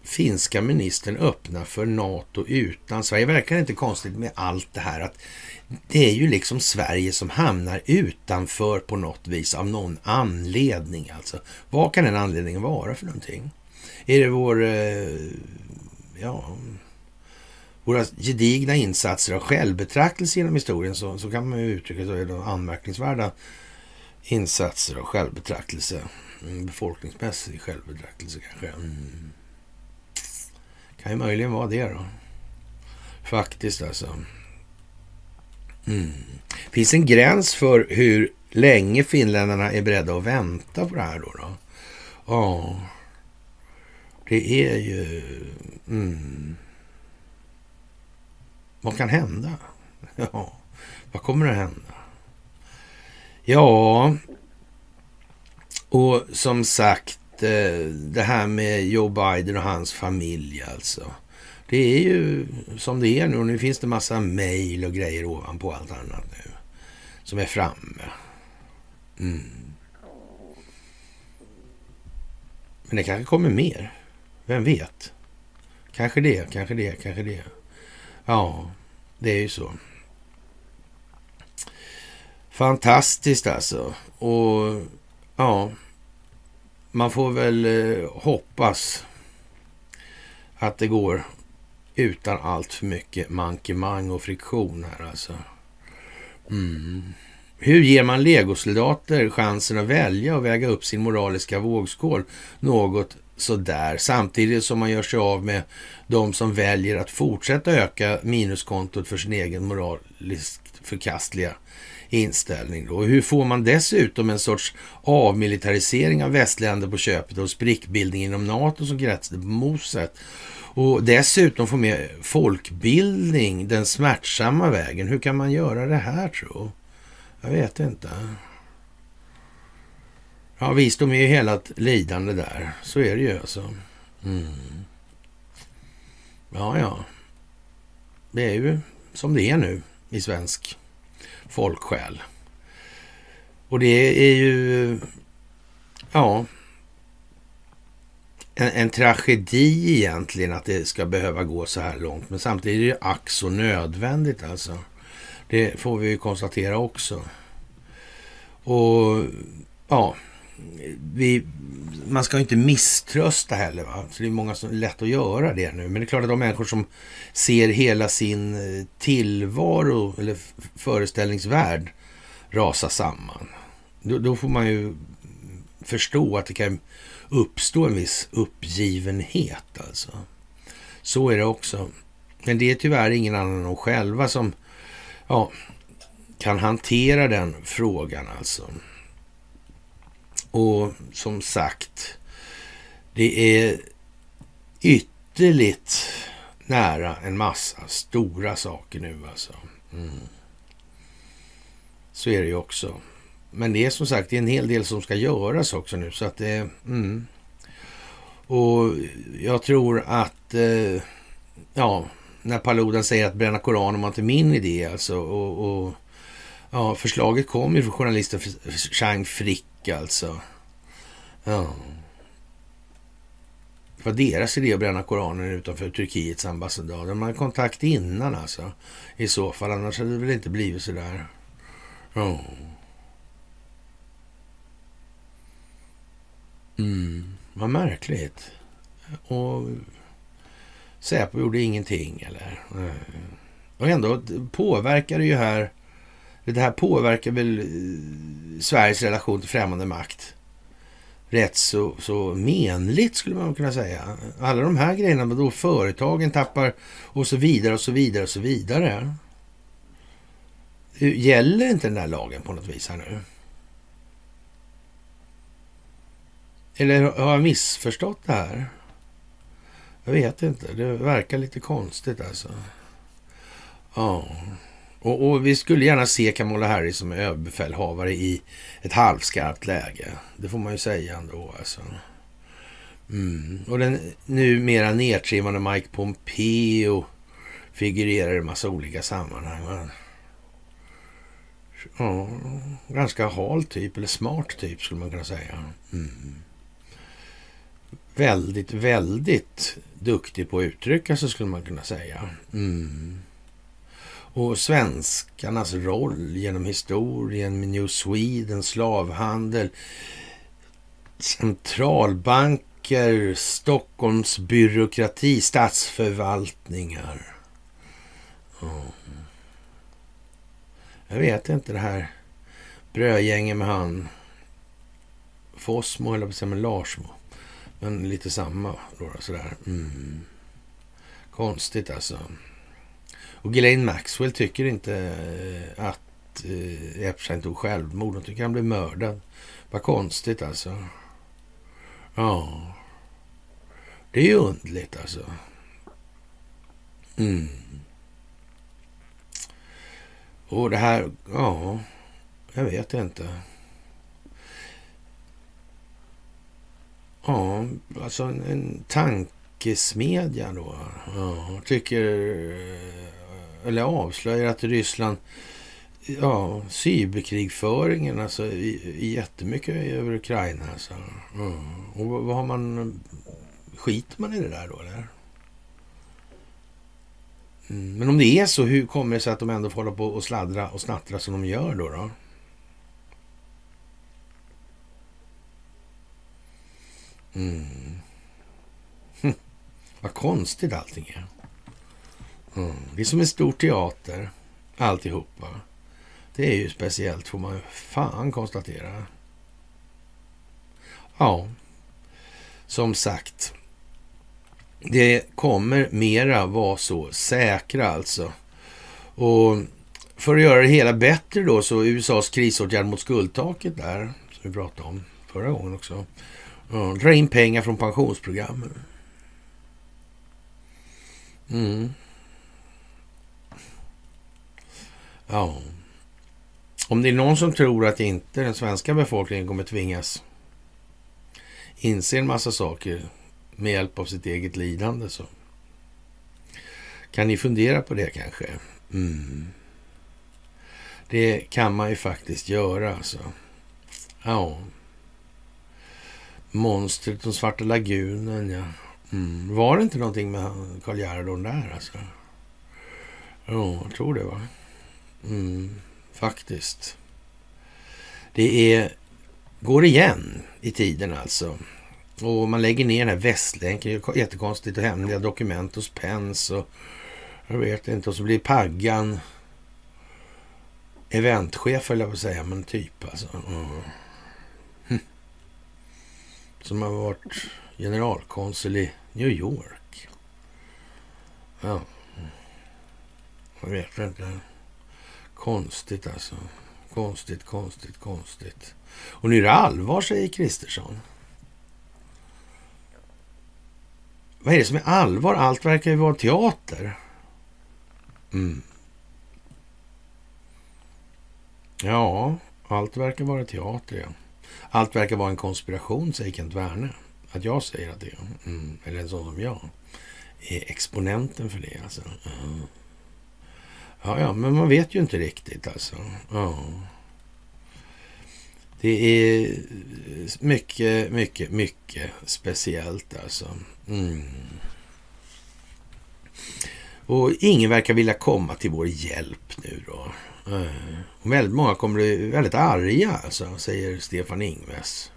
finska ministern öppnar för NATO utan Sverige. Verkar inte konstigt med allt det här att det är ju liksom Sverige som hamnar utanför på något vis av någon anledning. Alltså, vad kan den anledningen vara för någonting? Är det vår, eh, ja, våra gedigna insatser av självbetraktelse genom historien så, så kan man ju uttrycka det som anmärkningsvärda insatser av självbetraktelse. Mm, befolkningsmässig självbetraktelse kanske. Mm. Kan ju möjligen vara det då. Faktiskt alltså. Mm. Finns en gräns för hur länge finländarna är beredda att vänta på det här då? då? Ja, det är ju... Mm. Vad kan hända? Ja, vad kommer att hända? Ja, och som sagt, eh, det här med Joe Biden och hans familj alltså. Det är ju som det är nu och nu finns det massa mejl och grejer ovanpå allt annat nu som är framme. Mm. Men det kanske kommer mer. Vem vet? Kanske det, kanske det, kanske det. Ja, det är ju så. Fantastiskt alltså. Och ja, man får väl eh, hoppas att det går utan allt för mycket mankemang och friktion här alltså. Mm. Hur ger man legosoldater chansen att välja och väga upp sin moraliska vågskål något sådär samtidigt som man gör sig av med de som väljer att fortsätta öka minuskontot för sin egen moraliskt förkastliga inställning. Då. Hur får man dessutom en sorts avmilitarisering av västländer på köpet och sprickbildning inom NATO som gränsade på moset? Och dessutom få med folkbildning den smärtsamma vägen. Hur kan man göra det här tro? Jag vet inte. Ja, visst, de är ju hela ett lidande där. Så är det ju alltså. Mm. Ja, ja. Det är ju som det är nu i svensk folksjäl. Och det är ju, ja, en, en, tragedi egentligen att det ska behöva gå så här långt. Men samtidigt är det ack så nödvändigt alltså. Det får vi konstatera också. Och ja, vi, man ska inte misströsta heller. Va? Så det är många som är lätt att göra det nu. Men det är klart att de människor som ser hela sin eh, tillvaro eller föreställningsvärld rasa samman. Då, då får man ju förstå att det kan uppstå en viss uppgivenhet. Alltså. Så är det också. Men det är tyvärr ingen annan än de själva som ja, kan hantera den frågan alltså. Och som sagt, det är ytterligt nära en massa stora saker nu alltså. Mm. Så är det ju också. Men det är som sagt det är en hel del som ska göras också nu så att det... Mm. Och jag tror att... Eh, ja, när Paludan säger att bränna Koranen var inte min idé alltså. Och, och ja, förslaget kom ju från journalisten Chang Frick alltså. Ja. Det var deras idé att bränna Koranen utanför Turkiets ambassad. De hade kontakt innan alltså. I så fall, annars hade det väl inte blivit så där. Ja. Mm, vad märkligt. Och Säpo gjorde ingenting eller? Och ändå påverkar det ju här. Det här påverkar väl eh, Sveriges relation till främmande makt rätt så, så menligt skulle man kunna säga. Alla de här grejerna, då företagen tappar och så vidare och så vidare och så vidare. Eh, gäller inte den här lagen på något vis här nu? Eller har jag missförstått det här? Jag vet inte. Det verkar lite konstigt alltså. Ja. Och, och, vi skulle gärna se Kamala Harris som överbefälhavare i ett halvskarpt läge. Det får man ju säga ändå alltså. Mm. Och den numera nedtrimmade Mike Pompeo figurerar i en massa olika sammanhang. Ja, ganska hal typ, eller smart typ skulle man kunna säga. Mm. Väldigt, väldigt duktig på att uttrycka sig skulle man kunna säga. Mm. Och svenskarnas roll genom historien med New Sweden, slavhandel, centralbanker, Stockholms byråkrati, statsförvaltningar. Oh. Jag vet inte det här brödgänget med han Fossmo, eller på att säga, med Larsmo. Men lite samma då, sådär. Mm. Konstigt alltså. Och Ghislaine Maxwell tycker inte eh, att eh, Epstein tog självmord. Hon tycker han blev mördad. Vad konstigt alltså. Ja. Det är ju undligt alltså. Mm. Och det här, ja, jag vet inte. Ja, alltså en, en tankesmedja då. Ja, tycker eh, eller avslöjar att Ryssland, ja, cyberkrigföringen alltså i, jättemycket över Ukraina. Alltså. Mm. Och vad har man, skiter man i det där då eller? Mm. Men om det är så, hur kommer det sig att de ändå får hålla på och sladdra och snattra som de gör då? då? Mm. Vad konstigt allting är. Mm. Det är som en stor teater, alltihopa. Det är ju speciellt, får man ju fan konstatera. Ja, som sagt. Det kommer mera vara så säkra alltså. Och för att göra det hela bättre då så USAs krisåtgärd mot skuldtaket där, som vi pratade om förra gången också. Ja, dra in pengar från pensionsprogrammen. Mm. Ja. Om det är någon som tror att inte den svenska befolkningen kommer tvingas inse en massa saker med hjälp av sitt eget lidande så kan ni fundera på det kanske. Mm. Det kan man ju faktiskt göra alltså. Ja. Monstret, den svarta lagunen, ja. Mm. Var det inte någonting med Karl Gerhard där alltså? Ja, jag tror det va. Mm, faktiskt. Det är, går igen i tiden alltså. Och man lägger ner den här västlänken. Jättekonstigt och hemliga dokument hos Pence och jag vet inte. Och så blir Paggan eventchef, eller jag på säga, men typ alltså. Mm. Hm. Som har varit generalkonsul i New York. Ja. Jag vet inte. Konstigt alltså. Konstigt, konstigt, konstigt. Och nu är det allvar, säger Kristersson. Vad är det som är allvar? Allt verkar ju vara teater. Mm. Ja, allt verkar vara teater, ja. Allt verkar vara en konspiration, säger Kent Werne. Att jag säger att det är. Mm. Eller en sån som jag. Är exponenten för det, alltså. Mm. Ja, ja, men man vet ju inte riktigt alltså. Ja. Det är mycket, mycket, mycket speciellt alltså. Mm. Och ingen verkar vilja komma till vår hjälp nu då. Och väldigt många kommer bli väldigt arga alltså, säger Stefan Ingves.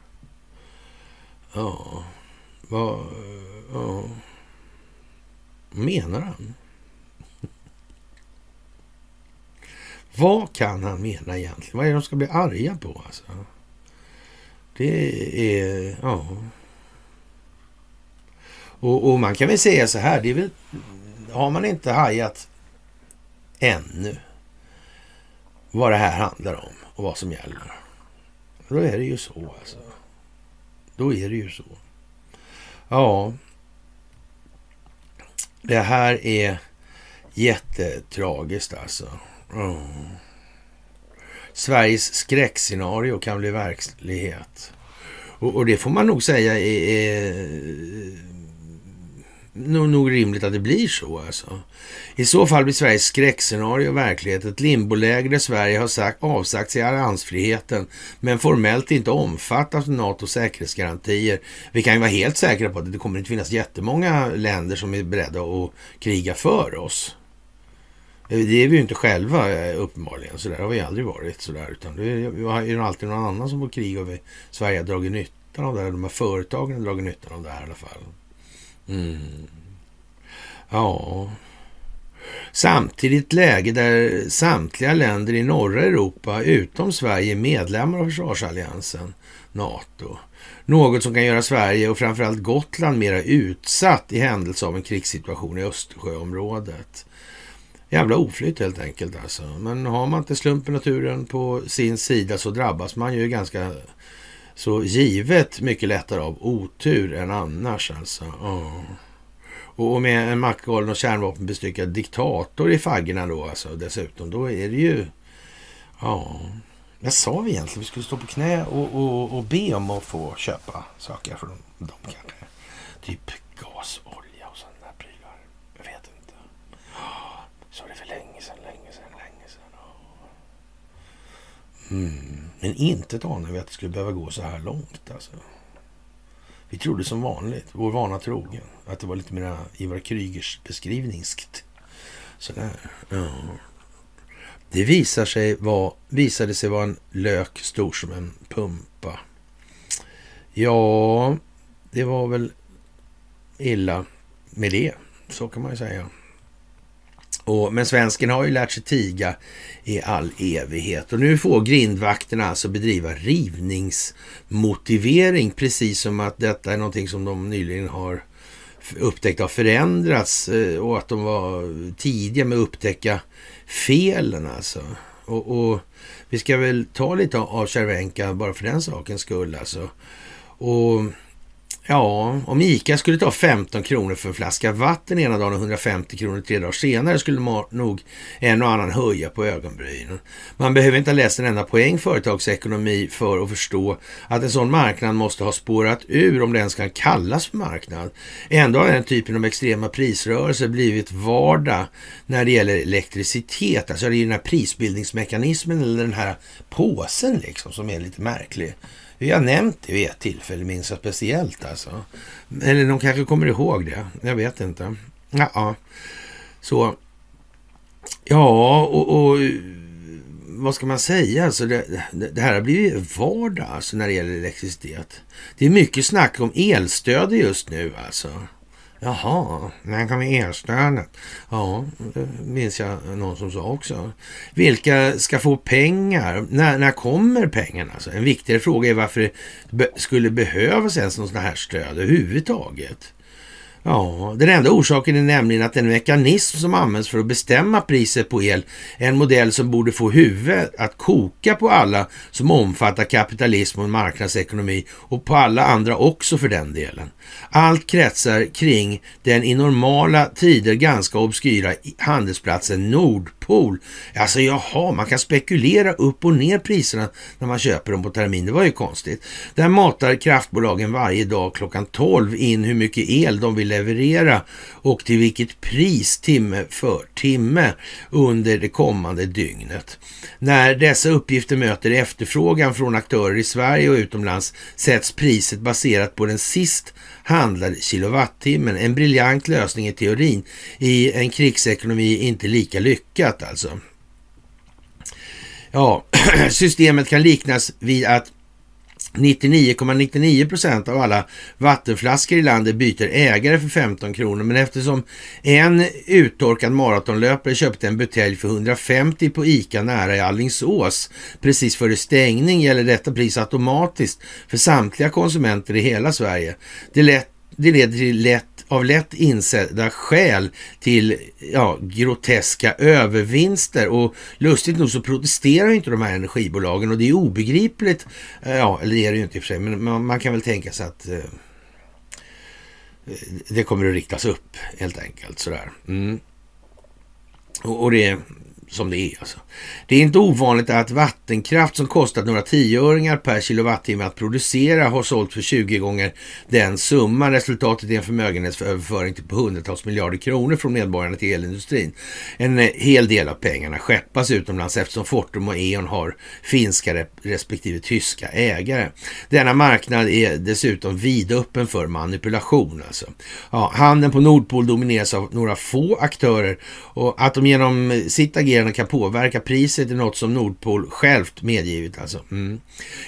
Ja, vad ja. menar han? Vad kan han mena egentligen? Vad är det de ska bli arga på alltså? Det är, ja. Och, och, man kan väl säga så här, det är väl, har man inte hajat ännu vad det här handlar om och vad som gäller. Då är det ju så alltså. Då är det ju så. Ja. Det här är jättetragiskt alltså. Oh. Sveriges skräckscenario kan bli verklighet. Och, och, det får man nog säga är, är nog, nog rimligt att det blir så. Alltså. I så fall blir Sveriges skräckscenario verklighet. Ett limboläge där Sverige har sagt, avsagt sig alliansfriheten men formellt inte omfattas av NATOs säkerhetsgarantier. Vi kan ju vara helt säkra på att det kommer inte finnas jättemånga länder som är beredda att kriga för oss. Det är vi ju inte själva eh, uppenbarligen. Så där har vi aldrig varit. Så där, utan det är ju alltid någon annan som får krig och vi, Sverige har dragit nytta av det. Här. De här företagen har dragit nytta av det här i alla fall. Mm. Ja. Samtidigt läge där samtliga länder i norra Europa utom Sverige är medlemmar av försvarsalliansen NATO. Något som kan göra Sverige och framförallt Gotland mera utsatt i händelse av en krigssituation i Östersjöområdet. Jävla oflytt helt enkelt alltså. Men har man inte slumpen och turen på sin sida så drabbas man ju ganska så givet mycket lättare av otur än annars alltså. Oh. Och med en maktgalen och kärnvapenbestyckad diktator i faggorna då alltså dessutom. Då är det ju... Ja... Vad sa vi egentligen? Vi skulle stå på knä och, och, och be om att få köpa saker från dem kanske. Typ gas och sådana där prylar. Jag vet inte. Så det för länge sedan, länge sedan, länge sedan. Mm. Men inte anade vi att det skulle behöva gå så här långt alltså. Vi trodde som vanligt, vår vana trogen, att det var lite mer Ivar Krygers beskrivningskt. Sådär. Ja. Det visar sig var, visade sig vara en lök stor som en pumpa. Ja, det var väl illa med det. Så kan man ju säga. Och, men svensken har ju lärt sig tiga i all evighet. Och nu får grindvakterna alltså bedriva rivningsmotivering, precis som att detta är någonting som de nyligen har upptäckt har förändrats eh, och att de var tidiga med att upptäcka felen alltså. Och, och vi ska väl ta lite av Cervenka bara för den sakens skull alltså. Och Ja, om ICA skulle ta 15 kronor för en flaska vatten ena dagen och 150 kronor tre dagar senare skulle man nog en och annan höja på ögonbrynen. Man behöver inte ha läst en enda poäng företagsekonomi för att förstå att en sån marknad måste ha spårat ur om det ens kan kallas för marknad. Ändå har den typen av extrema prisrörelser blivit vardag när det gäller elektricitet. Alltså det är den här prisbildningsmekanismen eller den här påsen liksom som är lite märklig. Vi har nämnt det vid ett tillfälle, minns jag speciellt alltså. Eller de kanske kommer ihåg det. Jag vet inte. Ja, så. Ja, och, och vad ska man säga? Alltså det, det här har blivit vardag alltså när det gäller elektricitet. Det är mycket snack om elstöd just nu alltså. Jaha, när kommer elstödet? Ja, det minns jag någon som sa också. Vilka ska få pengar? När, när kommer pengarna? Alltså, en viktigare fråga är varför det skulle behövas ens något sådant här stöd överhuvudtaget. Ja, den enda orsaken är nämligen att den mekanism som används för att bestämma priset på el är en modell som borde få huvudet att koka på alla som omfattar kapitalism och marknadsekonomi och på alla andra också för den delen. Allt kretsar kring den i normala tider ganska obskyra handelsplatsen Nordpol. Alltså jaha, man kan spekulera upp och ner priserna när man köper dem på termin. Det var ju konstigt. Där matar kraftbolagen varje dag klockan 12 in hur mycket el de vill leverera och till vilket pris timme för timme under det kommande dygnet. När dessa uppgifter möter efterfrågan från aktörer i Sverige och utomlands sätts priset baserat på den sist handlade kilowattimmen. En briljant lösning i teorin. I en krigsekonomi inte lika lyckat alltså. ja, systemet kan liknas vid att 99,99 procent av alla vattenflaskor i landet byter ägare för 15 kronor. Men eftersom en uttorkad maratonlöpare köpte en butelj för 150 på ICA nära i Allingsås precis före stängning gäller detta pris automatiskt för samtliga konsumenter i hela Sverige. Det, lätt, det leder till lätt av lätt insedda skäl till ja, groteska övervinster. Och lustigt nog så protesterar inte de här energibolagen och det är obegripligt. Eh, ja, eller det är det ju inte i och för sig, men man, man kan väl tänka sig att eh, det kommer att riktas upp helt enkelt sådär. Mm. Och, och det som det är. Alltså. Det är inte ovanligt att vattenkraft som kostat några tioöringar per kilowattimme att producera har sålt för 20 gånger den summan. Resultatet är en förmögenhetsöverföring på hundratals miljarder kronor från medborgarna till elindustrin. En eh, hel del av pengarna skeppas utomlands eftersom Fortum och E.ON har finska respektive tyska ägare. Denna marknad är dessutom vidöppen för manipulation. Alltså. Ja, handeln på Nordpol domineras av några få aktörer och att de genom sitt agerande kan påverka priset är något som Nordpol självt medgivit. Alltså. Mm.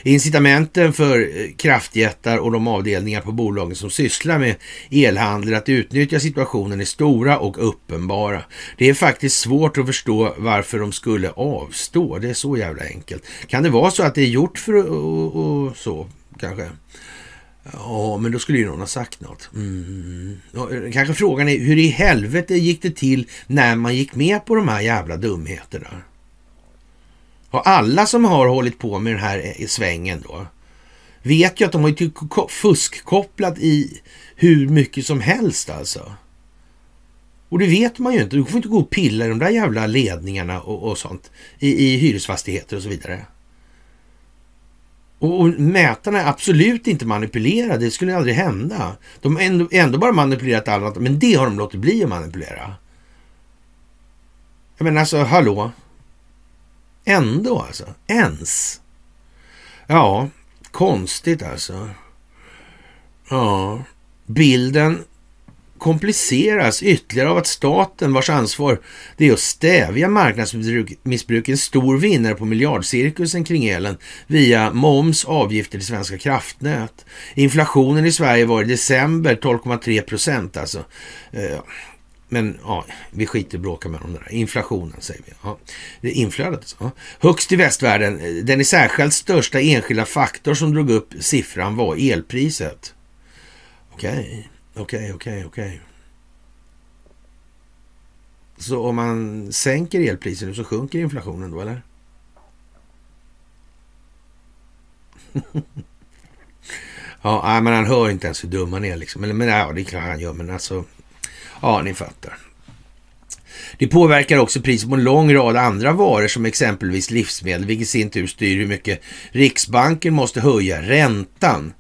Incitamenten för eh, kraftjättar och de avdelningar på bolagen som sysslar med elhandel att utnyttja situationen är stora och uppenbara. Det är faktiskt svårt att förstå varför de skulle avstå. Det är så jävla enkelt. Kan det vara så att det är gjort för att så kanske? Ja, men då skulle ju någon ha sagt något. Mm. Kanske frågan är hur i helvete gick det till när man gick med på de här jävla dumheterna? Och alla som har hållit på med den här eh, svängen då vet ju att de har ju fuskkopplat i hur mycket som helst alltså. Och det vet man ju inte. Du får inte gå och pilla i de där jävla ledningarna och, och sånt i, i hyresfastigheter och så vidare. Och, mätarna är absolut inte manipulerade. Det skulle aldrig hända. De har ändå, ändå bara manipulerat annat, men det har de låtit bli att manipulera. Jag menar alltså, hallå? Ändå alltså. Ens. Ja, konstigt alltså. Ja, bilden kompliceras ytterligare av att staten, vars ansvar det är att stävja marknadsmissbruk, är en stor vinnare på miljardcirkusen kring elen via moms, avgifter till Svenska kraftnät. Inflationen i Sverige var i december 12,3 procent alltså. Eh, men ja, vi skiter i att bråka med dem där. Inflationen säger vi. Ja. Det inflödet. Ja. Högst i västvärlden, den i särskilt största enskilda faktor som drog upp siffran var elpriset. Okej. Okay. Okej, okej, okej. Så om man sänker elpriserna så sjunker inflationen då, eller? ja, men han hör inte ens hur dum han är liksom. Men, men ja, det är klart han gör, men alltså. Ja, ni fattar. Det påverkar också priset på en lång rad andra varor som exempelvis livsmedel, vilket i sin tur styr hur mycket Riksbanken måste höja räntan.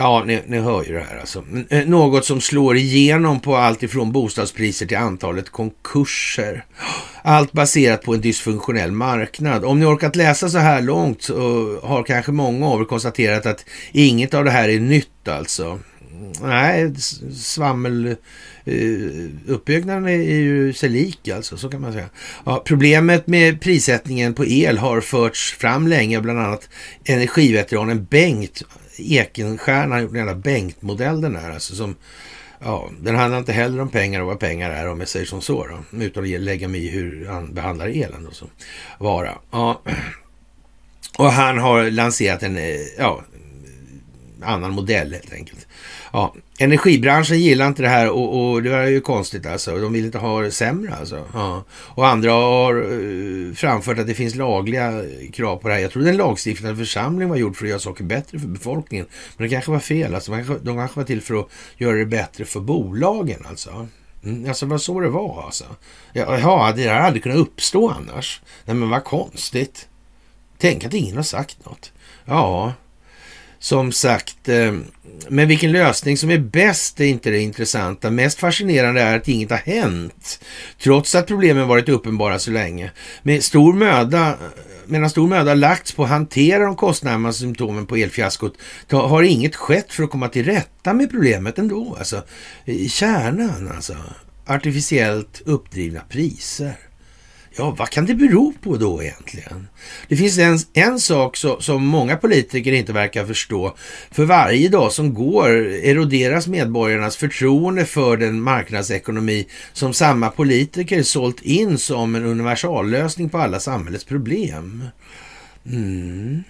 Ja, ni, ni hör ju det här alltså. Eh, något som slår igenom på allt ifrån bostadspriser till antalet konkurser. Allt baserat på en dysfunktionell marknad. Om ni orkat läsa så här långt så har kanske många av er konstaterat att inget av det här är nytt alltså. Nej, svammel... Eh, uppbyggnaden är ju sig lik alltså, så kan man säga. Ja, problemet med prissättningen på el har förts fram länge, bland annat energiveteranen Bengt Ekenstierna har gjort en jävla Bengt-modell den här. Alltså som, ja, den handlar inte heller om pengar och vad pengar är om jag säger som så. Då, utan att lägga mig i hur han behandlar elen och så. Vara. Ja. Och han har lanserat en eh, ja, annan modell helt enkelt. Ja, energibranschen gillar inte det här och, och det är ju konstigt alltså. De vill inte ha det sämre alltså. Ja. Och andra har uh, framfört att det finns lagliga krav på det här. Jag tror den lagstiftande församlingen var gjord för att göra saker bättre för befolkningen. Men det kanske var fel alltså. De kanske var till för att göra det bättre för bolagen alltså. Mm, alltså vad så det var alltså. Jaha, det hade aldrig kunnat uppstå annars. Nej men vad konstigt. Tänk att ingen har sagt något. Ja, som sagt, eh, men vilken lösning som är bäst är inte det intressanta. Mest fascinerande är att inget har hänt, trots att problemen varit uppenbara så länge. Med stor möda, medan stor möda lagts på att hantera de kostsamma symptomen på elfiaskot har inget skett för att komma till rätta med problemet ändå. Alltså, kärnan alltså. Artificiellt uppdrivna priser. Ja, vad kan det bero på då egentligen? Det finns en, en sak så, som många politiker inte verkar förstå. För varje dag som går eroderas medborgarnas förtroende för den marknadsekonomi som samma politiker sålt in som en universallösning på alla samhällets problem. Mm,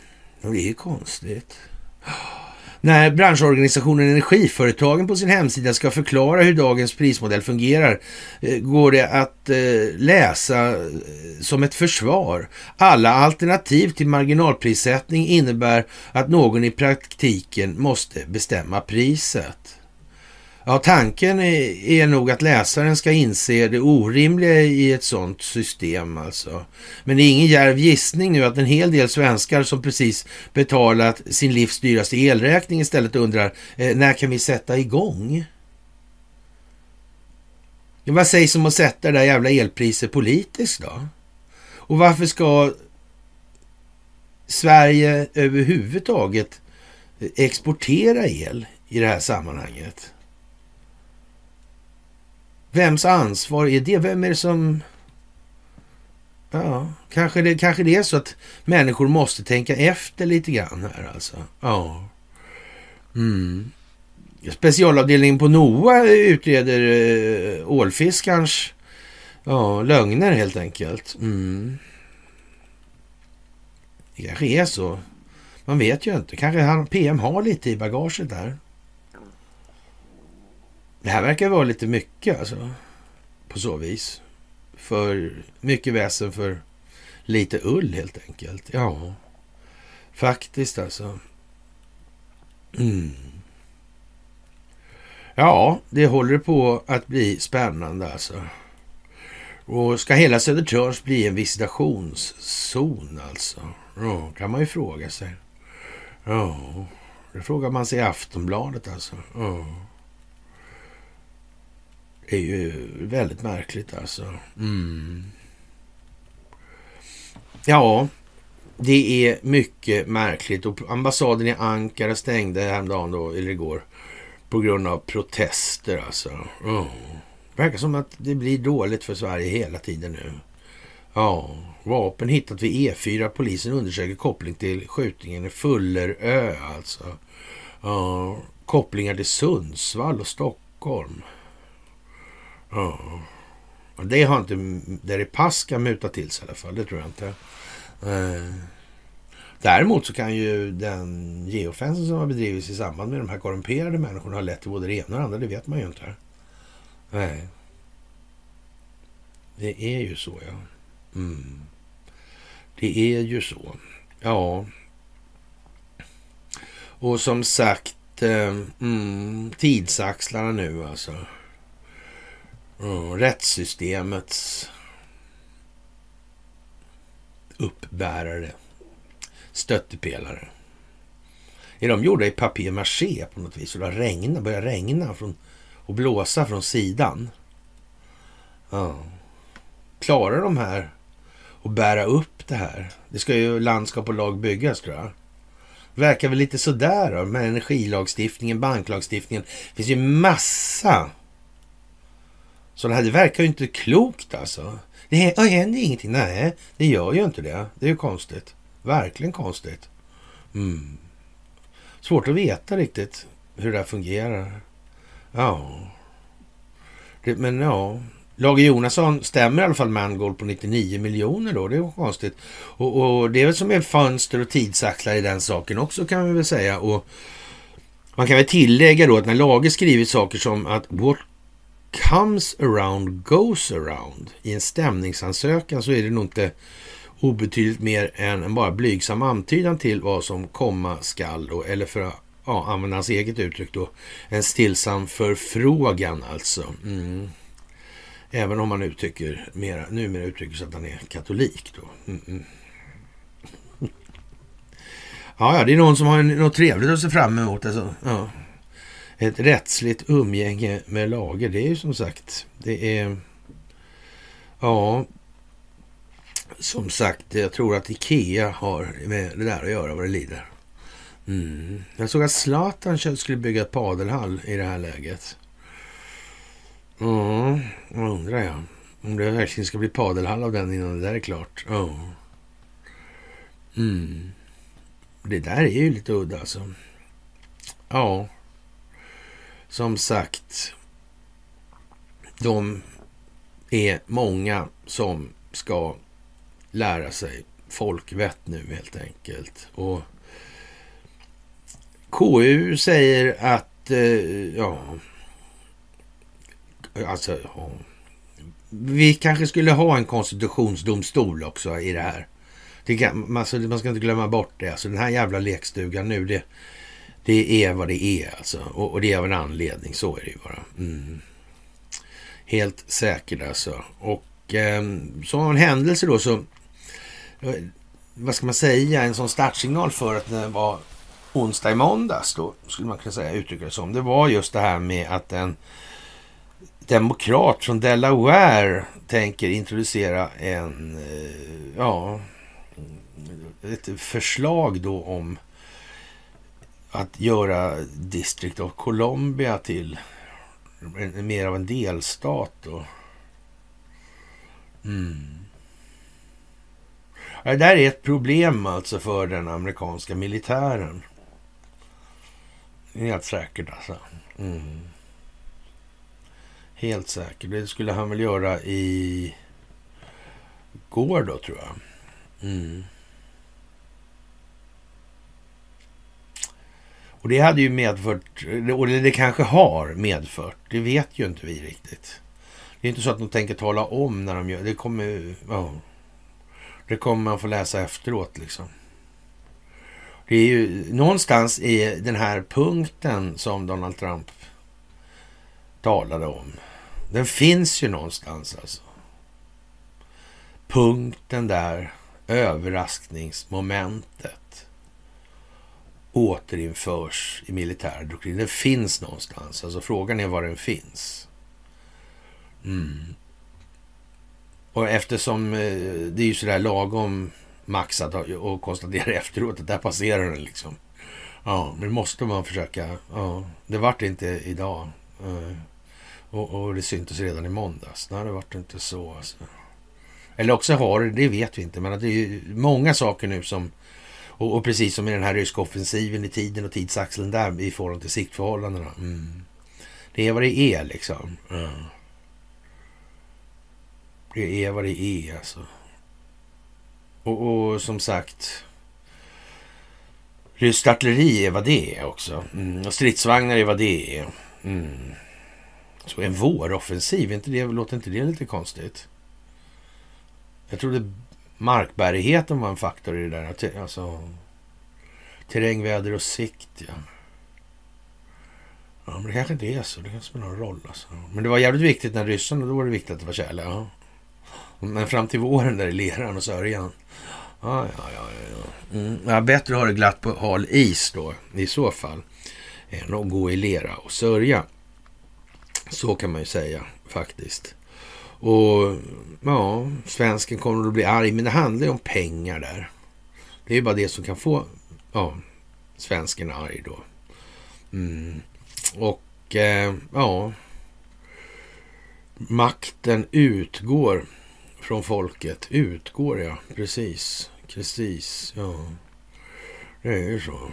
och det är konstigt. När branschorganisationen Energiföretagen på sin hemsida ska förklara hur dagens prismodell fungerar eh, går det att eh, läsa eh, som ett försvar. Alla alternativ till marginalprissättning innebär att någon i praktiken måste bestämma priset. Ja, tanken är, är nog att läsaren ska inse det orimliga i ett sådant system alltså. Men det är ingen djärv gissning nu att en hel del svenskar som precis betalat sin livs dyraste elräkning istället undrar eh, när kan vi sätta igång? Ja, vad sägs om att sätta det där jävla elpriset politiskt då? Och varför ska Sverige överhuvudtaget eh, exportera el i det här sammanhanget? Vems ansvar är det? Vem är det som... Ja, kanske det, kanske det är så att människor måste tänka efter lite grann här alltså. Ja. Mm. Specialavdelningen på NOA utreder eh, ålfiskarens ja, lögner helt enkelt. Mm. Det kanske är så. Man vet ju inte. Kanske han, PM har lite i bagaget där. Det här verkar vara lite mycket alltså. På så vis. För mycket väsen för lite ull helt enkelt. Ja, faktiskt alltså. Mm. Ja, det håller på att bli spännande alltså. Och ska hela Södertörns bli en visitationszon alltså? Ja, kan man ju fråga sig. Ja, det frågar man sig i Aftonbladet alltså. Ja är ju väldigt märkligt alltså. Mm. Ja, det är mycket märkligt och ambassaden i Ankara stängde häromdagen då, eller igår, på grund av protester alltså. Oh. Verkar som att det blir dåligt för Sverige hela tiden nu. Ja, vapen hittat vid E4. Polisen undersöker koppling till skjutningen i Fullerö alltså. Ja, kopplingar till Sundsvall och Stockholm. Ja. Det har inte Deripaska mutat till sig i alla fall. Det tror jag inte. Eh. Däremot så kan ju den geofensen som har bedrivits i samband med de här korrumperade människorna ha lett till både det ena och det andra. Det vet man ju inte. Nej. Det är ju så, ja. Mm. Det är ju så. Ja. Och som sagt, eh, mm, tidsaxlarna nu alltså. Mm, rättssystemets uppbärare, stöttepelare. Är de gjorda i papier-maché på något vis? Och det regna, börjar regna från, och blåsa från sidan. Ja. Klarar de här att bära upp det här? Det ska ju landskap och lag byggas tror jag. Verkar väl lite sådär då, med energilagstiftningen, banklagstiftningen. Det finns ju massa så det här det verkar ju inte klokt alltså. Det händer ingenting. Nej, det gör ju inte det. Det är ju konstigt. Verkligen konstigt. Mm. Svårt att veta riktigt hur det här fungerar. Ja. Det, men ja. Lage Jonasson stämmer i alla fall Mangold på 99 miljoner då. Det är konstigt. Och, och, det är väl som är fönster och tidsaxlar i den saken också kan vi väl säga. Och man kan väl tillägga då att när Lage skrivit saker som att what comes around goes around. I en stämningsansökan så är det nog inte obetydligt mer än en bara blygsam antydan till vad som komma skall då, eller för att ja, använda hans eget uttryck då, en stillsam förfrågan alltså. Mm. Även om han uttrycker mera, numera uttrycker sig att han är katolik då. Mm -mm. Ja, ja, det är någon som har något trevligt att se fram emot. Alltså. Ja ett rättsligt umgänge med lager. Det är ju som sagt, det är... Ja, som sagt, jag tror att Ikea har med det där att göra vad det lider. Mm. Jag såg att Zlatan skulle bygga ett padelhall i det här läget. Ja, mm, undrar jag. Om det verkligen ska bli padelhall av den innan det där är klart. Ja. Mm. Det där är ju lite udda alltså. Ja. Som sagt. De är många som ska lära sig folkvett nu helt enkelt. Och KU säger att, eh, ja, alltså, ja, vi kanske skulle ha en konstitutionsdomstol också i det här. Det kan, alltså, man ska inte glömma bort det. Alltså, den här jävla lekstugan nu, det, det är vad det är alltså. Och, och det är av en anledning, så är det ju bara. Mm. Helt säkert alltså. Och eh, som en händelse då så, eh, vad ska man säga, en sån startsignal för att det var onsdag i måndags då, skulle man kunna säga, uttrycka det som. Det var just det här med att en demokrat från Delaware tänker introducera en, eh, ja, ett förslag då om att göra District of Columbia till en, mer av en delstat. Då. Mm. Det där är ett problem alltså för den amerikanska militären. Helt säkert alltså. Mm. Helt säkert. Det skulle han väl göra i går då tror jag. Mm. Och det hade ju medfört, och det kanske har medfört, det vet ju inte vi riktigt. Det är inte så att de tänker tala om när de gör det. Kommer, ja, det kommer man få läsa efteråt liksom. Det är ju någonstans i den här punkten som Donald Trump talade om. Den finns ju någonstans alltså. Punkten där, överraskningsmomentet återinförs i militär doktrin. Den finns någonstans. Alltså frågan är var den finns. Mm. Och eftersom eh, det är ju sådär lagom maxat och konstatera efteråt att där passerar den liksom. Ja, men måste man försöka. Ja, det vart inte idag. Eh, och, och det syntes redan i måndags. Nej, det vart inte så alltså. Eller också har det, det vet vi inte, men det är ju många saker nu som och, och, precis som i den här ryska offensiven i tiden och tidsaxeln där i förhållande till siktförhållandena. Mm. Det är vad det är liksom. Mm. Det är vad det är alltså. Och, och som sagt. Ryskt artilleri är vad det är också. Mm. Och stridsvagnar är vad det är. Mm. Så en våroffensiv, inte det, låter inte det lite konstigt? Jag trodde markbärigheten var en faktor i det där. Alltså, terräng, väder och sikt, ja. Ja, men det kanske inte är så. Det kanske spelar någon roll. Alltså. Men det var jävligt viktigt när ryssarna, då var det viktigt att det var tjäle. Ja. Men fram till våren där i leran och sörjan. Ja, ja, ja. ja. Mm. ja bättre att ha det glatt på hal is då i så fall. Än att gå i lera och sörja. Så kan man ju säga faktiskt. Och ja, svensken kommer att bli arg, men det handlar ju om pengar där. Det är ju bara det som kan få ja, svensken arg då. Mm. Och eh, ja, makten utgår från folket. Utgår, ja. Precis. Precis, ja. Det är ju så.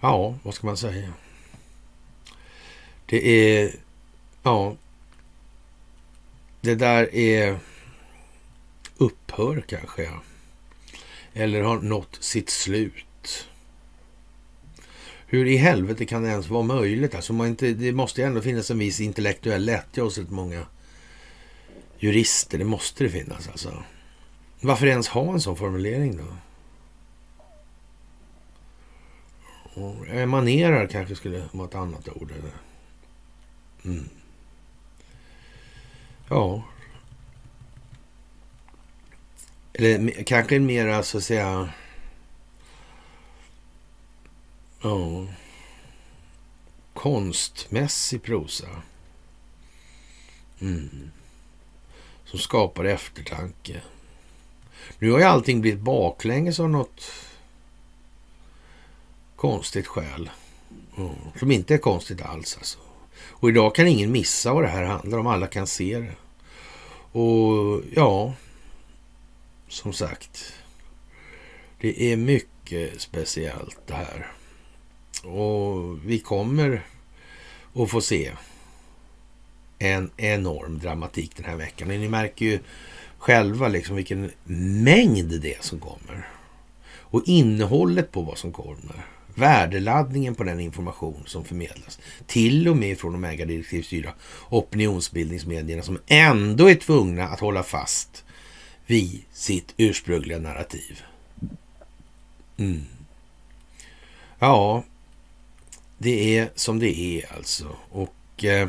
Ja, vad ska man säga? Det är... Ja. Det där är upphör kanske. Eller har nått sitt slut. Hur i helvete kan det ens vara möjligt? Alltså man inte, det måste ju ändå finnas en viss intellektuell lättja hos rätt många jurister. Det måste det finnas alltså. Varför ens ha en sån formulering då? emanerar kanske skulle vara ett annat ord. Eller? Mm. Ja. Eller kanske en mera, så att säga... Ja. Konstmässig prosa. Mm. Som skapar eftertanke. Nu har ju allting blivit baklänges av något konstigt skäl. Mm. Som inte är konstigt alls alltså. Och idag kan ingen missa vad det här handlar om. Alla kan se det. Och ja, som sagt. Det är mycket speciellt det här. Och vi kommer att få se en enorm dramatik den här veckan. Ni märker ju själva liksom vilken mängd det är som kommer. Och innehållet på vad som kommer. Värdeladdningen på den information som förmedlas. Till och med från de ägardirektivstyrda opinionsbildningsmedierna som ändå är tvungna att hålla fast vid sitt ursprungliga narrativ. Mm. Ja, det är som det är alltså. Och eh,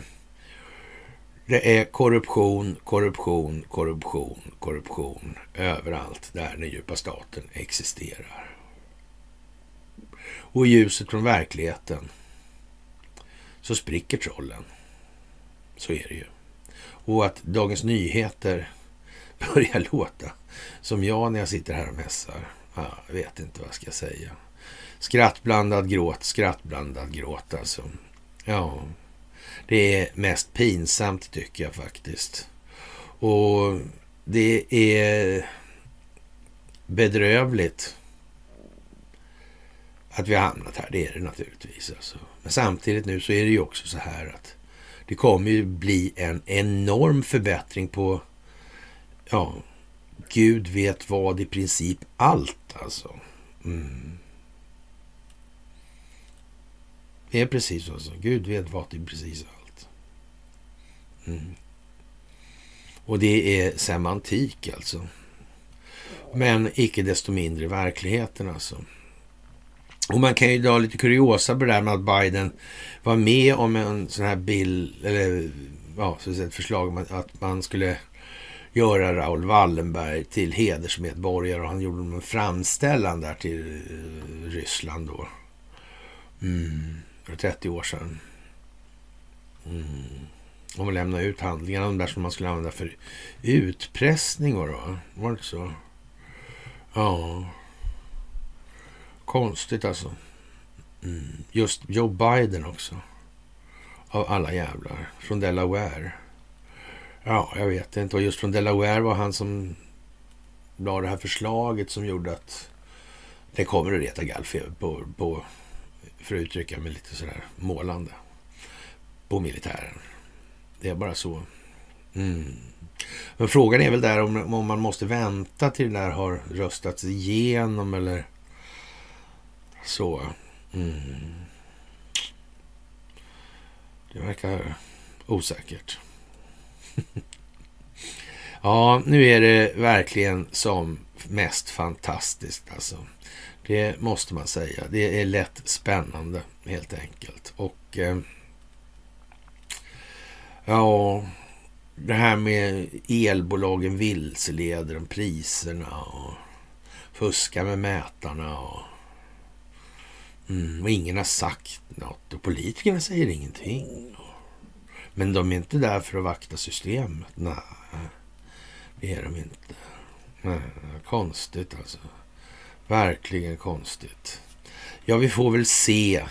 det är korruption, korruption, korruption, korruption överallt där den djupa staten existerar. Och i ljuset från verkligheten så spricker trollen. Så är det ju. Och att Dagens Nyheter börjar låta som jag när jag sitter här och mässar. Ja, jag vet inte vad jag ska säga. Skrattblandad gråt, skrattblandad gråt alltså. Ja, det är mest pinsamt tycker jag faktiskt. Och det är bedrövligt att vi har hamnat här. Det är det naturligtvis. Alltså. Men samtidigt nu så är det ju också så här att det kommer ju bli en enorm förbättring på, ja, Gud vet vad, i princip allt alltså. Mm. Det är precis så. Alltså. Gud vet vad, i precis allt. Mm. Och det är semantik alltså. Men icke desto mindre verkligheten alltså. Och man kan ju dra lite kuriosa på det där med att Biden var med om en sån här bild, eller ja, så ett förslag om att man skulle göra Raoul Wallenberg till hedersmedborgare och han gjorde en framställan där till eh, Ryssland då. Mm, för 30 år sedan. Mm. Om att lämna ut handlingarna, de där som man skulle använda för utpressning. Då. Var det inte så? Ja. Konstigt alltså. Mm. Just Joe Biden också. Av alla jävlar. Från Delaware. Ja, jag vet inte. Och just från Delaware var han som la det här förslaget som gjorde att det kommer att reta gallfeber på, på, för att uttrycka mig lite sådär målande, på militären. Det är bara så. Mm. Men frågan är väl där om, om man måste vänta till det där har röstats igenom eller så. Mm. Det verkar osäkert. ja, nu är det verkligen som mest fantastiskt alltså. Det måste man säga. Det är lätt spännande helt enkelt. Och eh, ja, det här med elbolagen vilseleder om priserna och fuskar med mätarna och Mm, och ingen har sagt något och politikerna säger ingenting. Men de är inte där för att vakta systemet. Nej, det är de inte. Nej, konstigt alltså. Verkligen konstigt. Ja, vi får väl se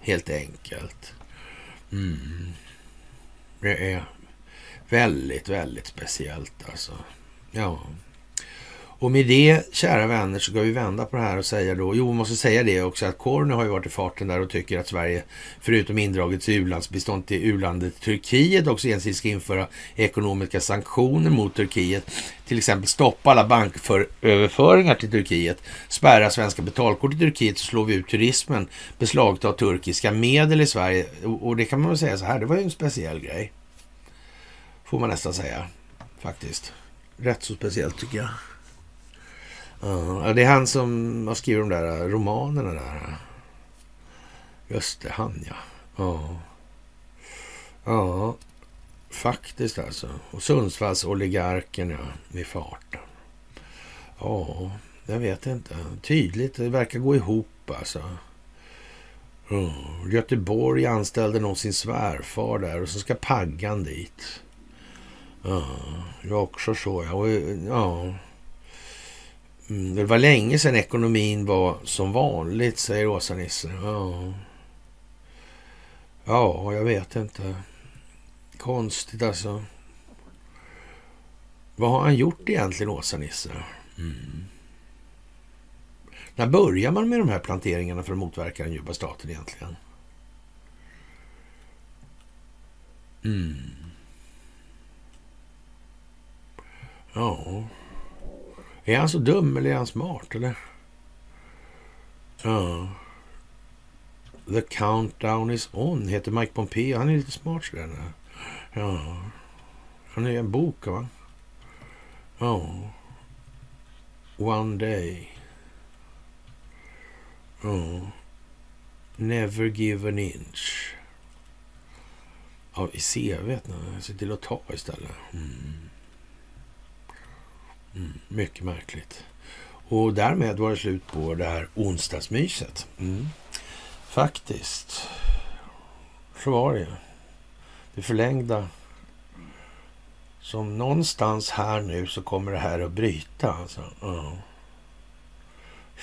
helt enkelt. Mm. Det är väldigt, väldigt speciellt alltså. Ja. Och med det, kära vänner, så ska vi vända på det här och säga då, jo, vi måste säga det också, att Korny har ju varit i farten där och tycker att Sverige, förutom indraget u-landsbistånd till u-landet Turkiet, också ensidigt ska införa ekonomiska sanktioner mot Turkiet. Till exempel stoppa alla banköverföringar till Turkiet, spärra svenska betalkort i Turkiet, så slår vi ut turismen, beslagta turkiska medel i Sverige. Och det kan man väl säga så här, det var ju en speciell grej. Får man nästan säga, faktiskt. Rätt så speciellt tycker jag. Ja, det är han som har skrivit de där eh, romanerna där. Just det, han ja. Ja, ja faktiskt alltså. Och Sundsvalls oligarken ja, med farten. Ja, jag vet inte. Tydligt, det verkar gå ihop alltså. Mm. Göteborg anställde någon sin svärfar där och så ska Paggan dit. Ja, det var också så ja. Och, ja. Mm, det var länge sedan ekonomin var som vanligt, säger Åsa-Nisse. Ja. Ja, jag vet inte. Konstigt alltså. Vad har han gjort egentligen, Åsa-Nisse? Mm. När börjar man med de här planteringarna för att motverka den djupa staten egentligen? Mm. Ja. Är han så dum eller är han smart eller? Ja. The countdown is on heter Mike Pompeo. Han är lite smart sådär. Ja. Han är en bok va? Ja. One day. Ja. Never give an inch. Ja, i CV. Se till att ta istället. Mm. Mm, mycket märkligt. Och därmed var det slut på det här onsdagsmyset. Mm. Faktiskt. Så var det Det förlängda. Som någonstans här nu så kommer det här att bryta. Alltså. Mm.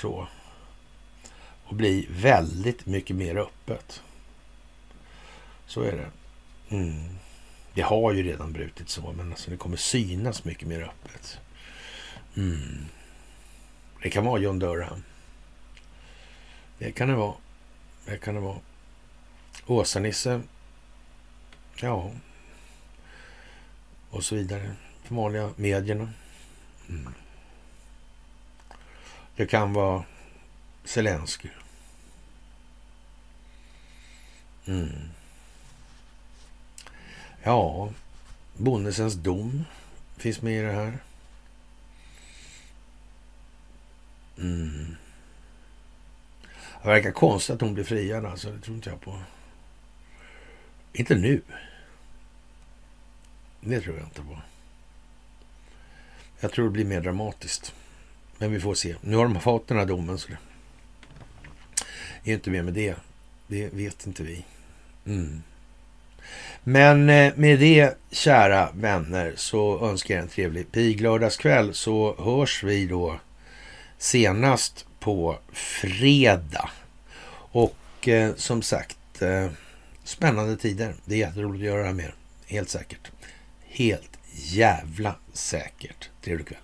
Så. Och bli väldigt mycket mer öppet. Så är det. Mm. Det har ju redan brutit så, men alltså det kommer synas mycket mer öppet. Mm. Det kan vara John Durham. Det kan det vara. Det kan det vara. Åsa-Nisse. Ja. Och så vidare. De vanliga medierna. Mm. Det kan vara Zelensky. Mm. Ja, Bondesens dom finns med i det här. Mm. Det verkar konstigt att hon blir friad alltså. Det tror inte jag på. Inte nu. Det tror jag inte på. Jag tror det blir mer dramatiskt. Men vi får se. Nu har de fått den här domen så det är inte mer med det. Det vet inte vi. Mm. Men eh, med det, kära vänner, så önskar jag en trevlig piglördagskväll så hörs vi då senast på fredag. Och eh, som sagt, eh, spännande tider. Det är jätteroligt att göra det här med Helt säkert. Helt jävla säkert. Trevlig kväll.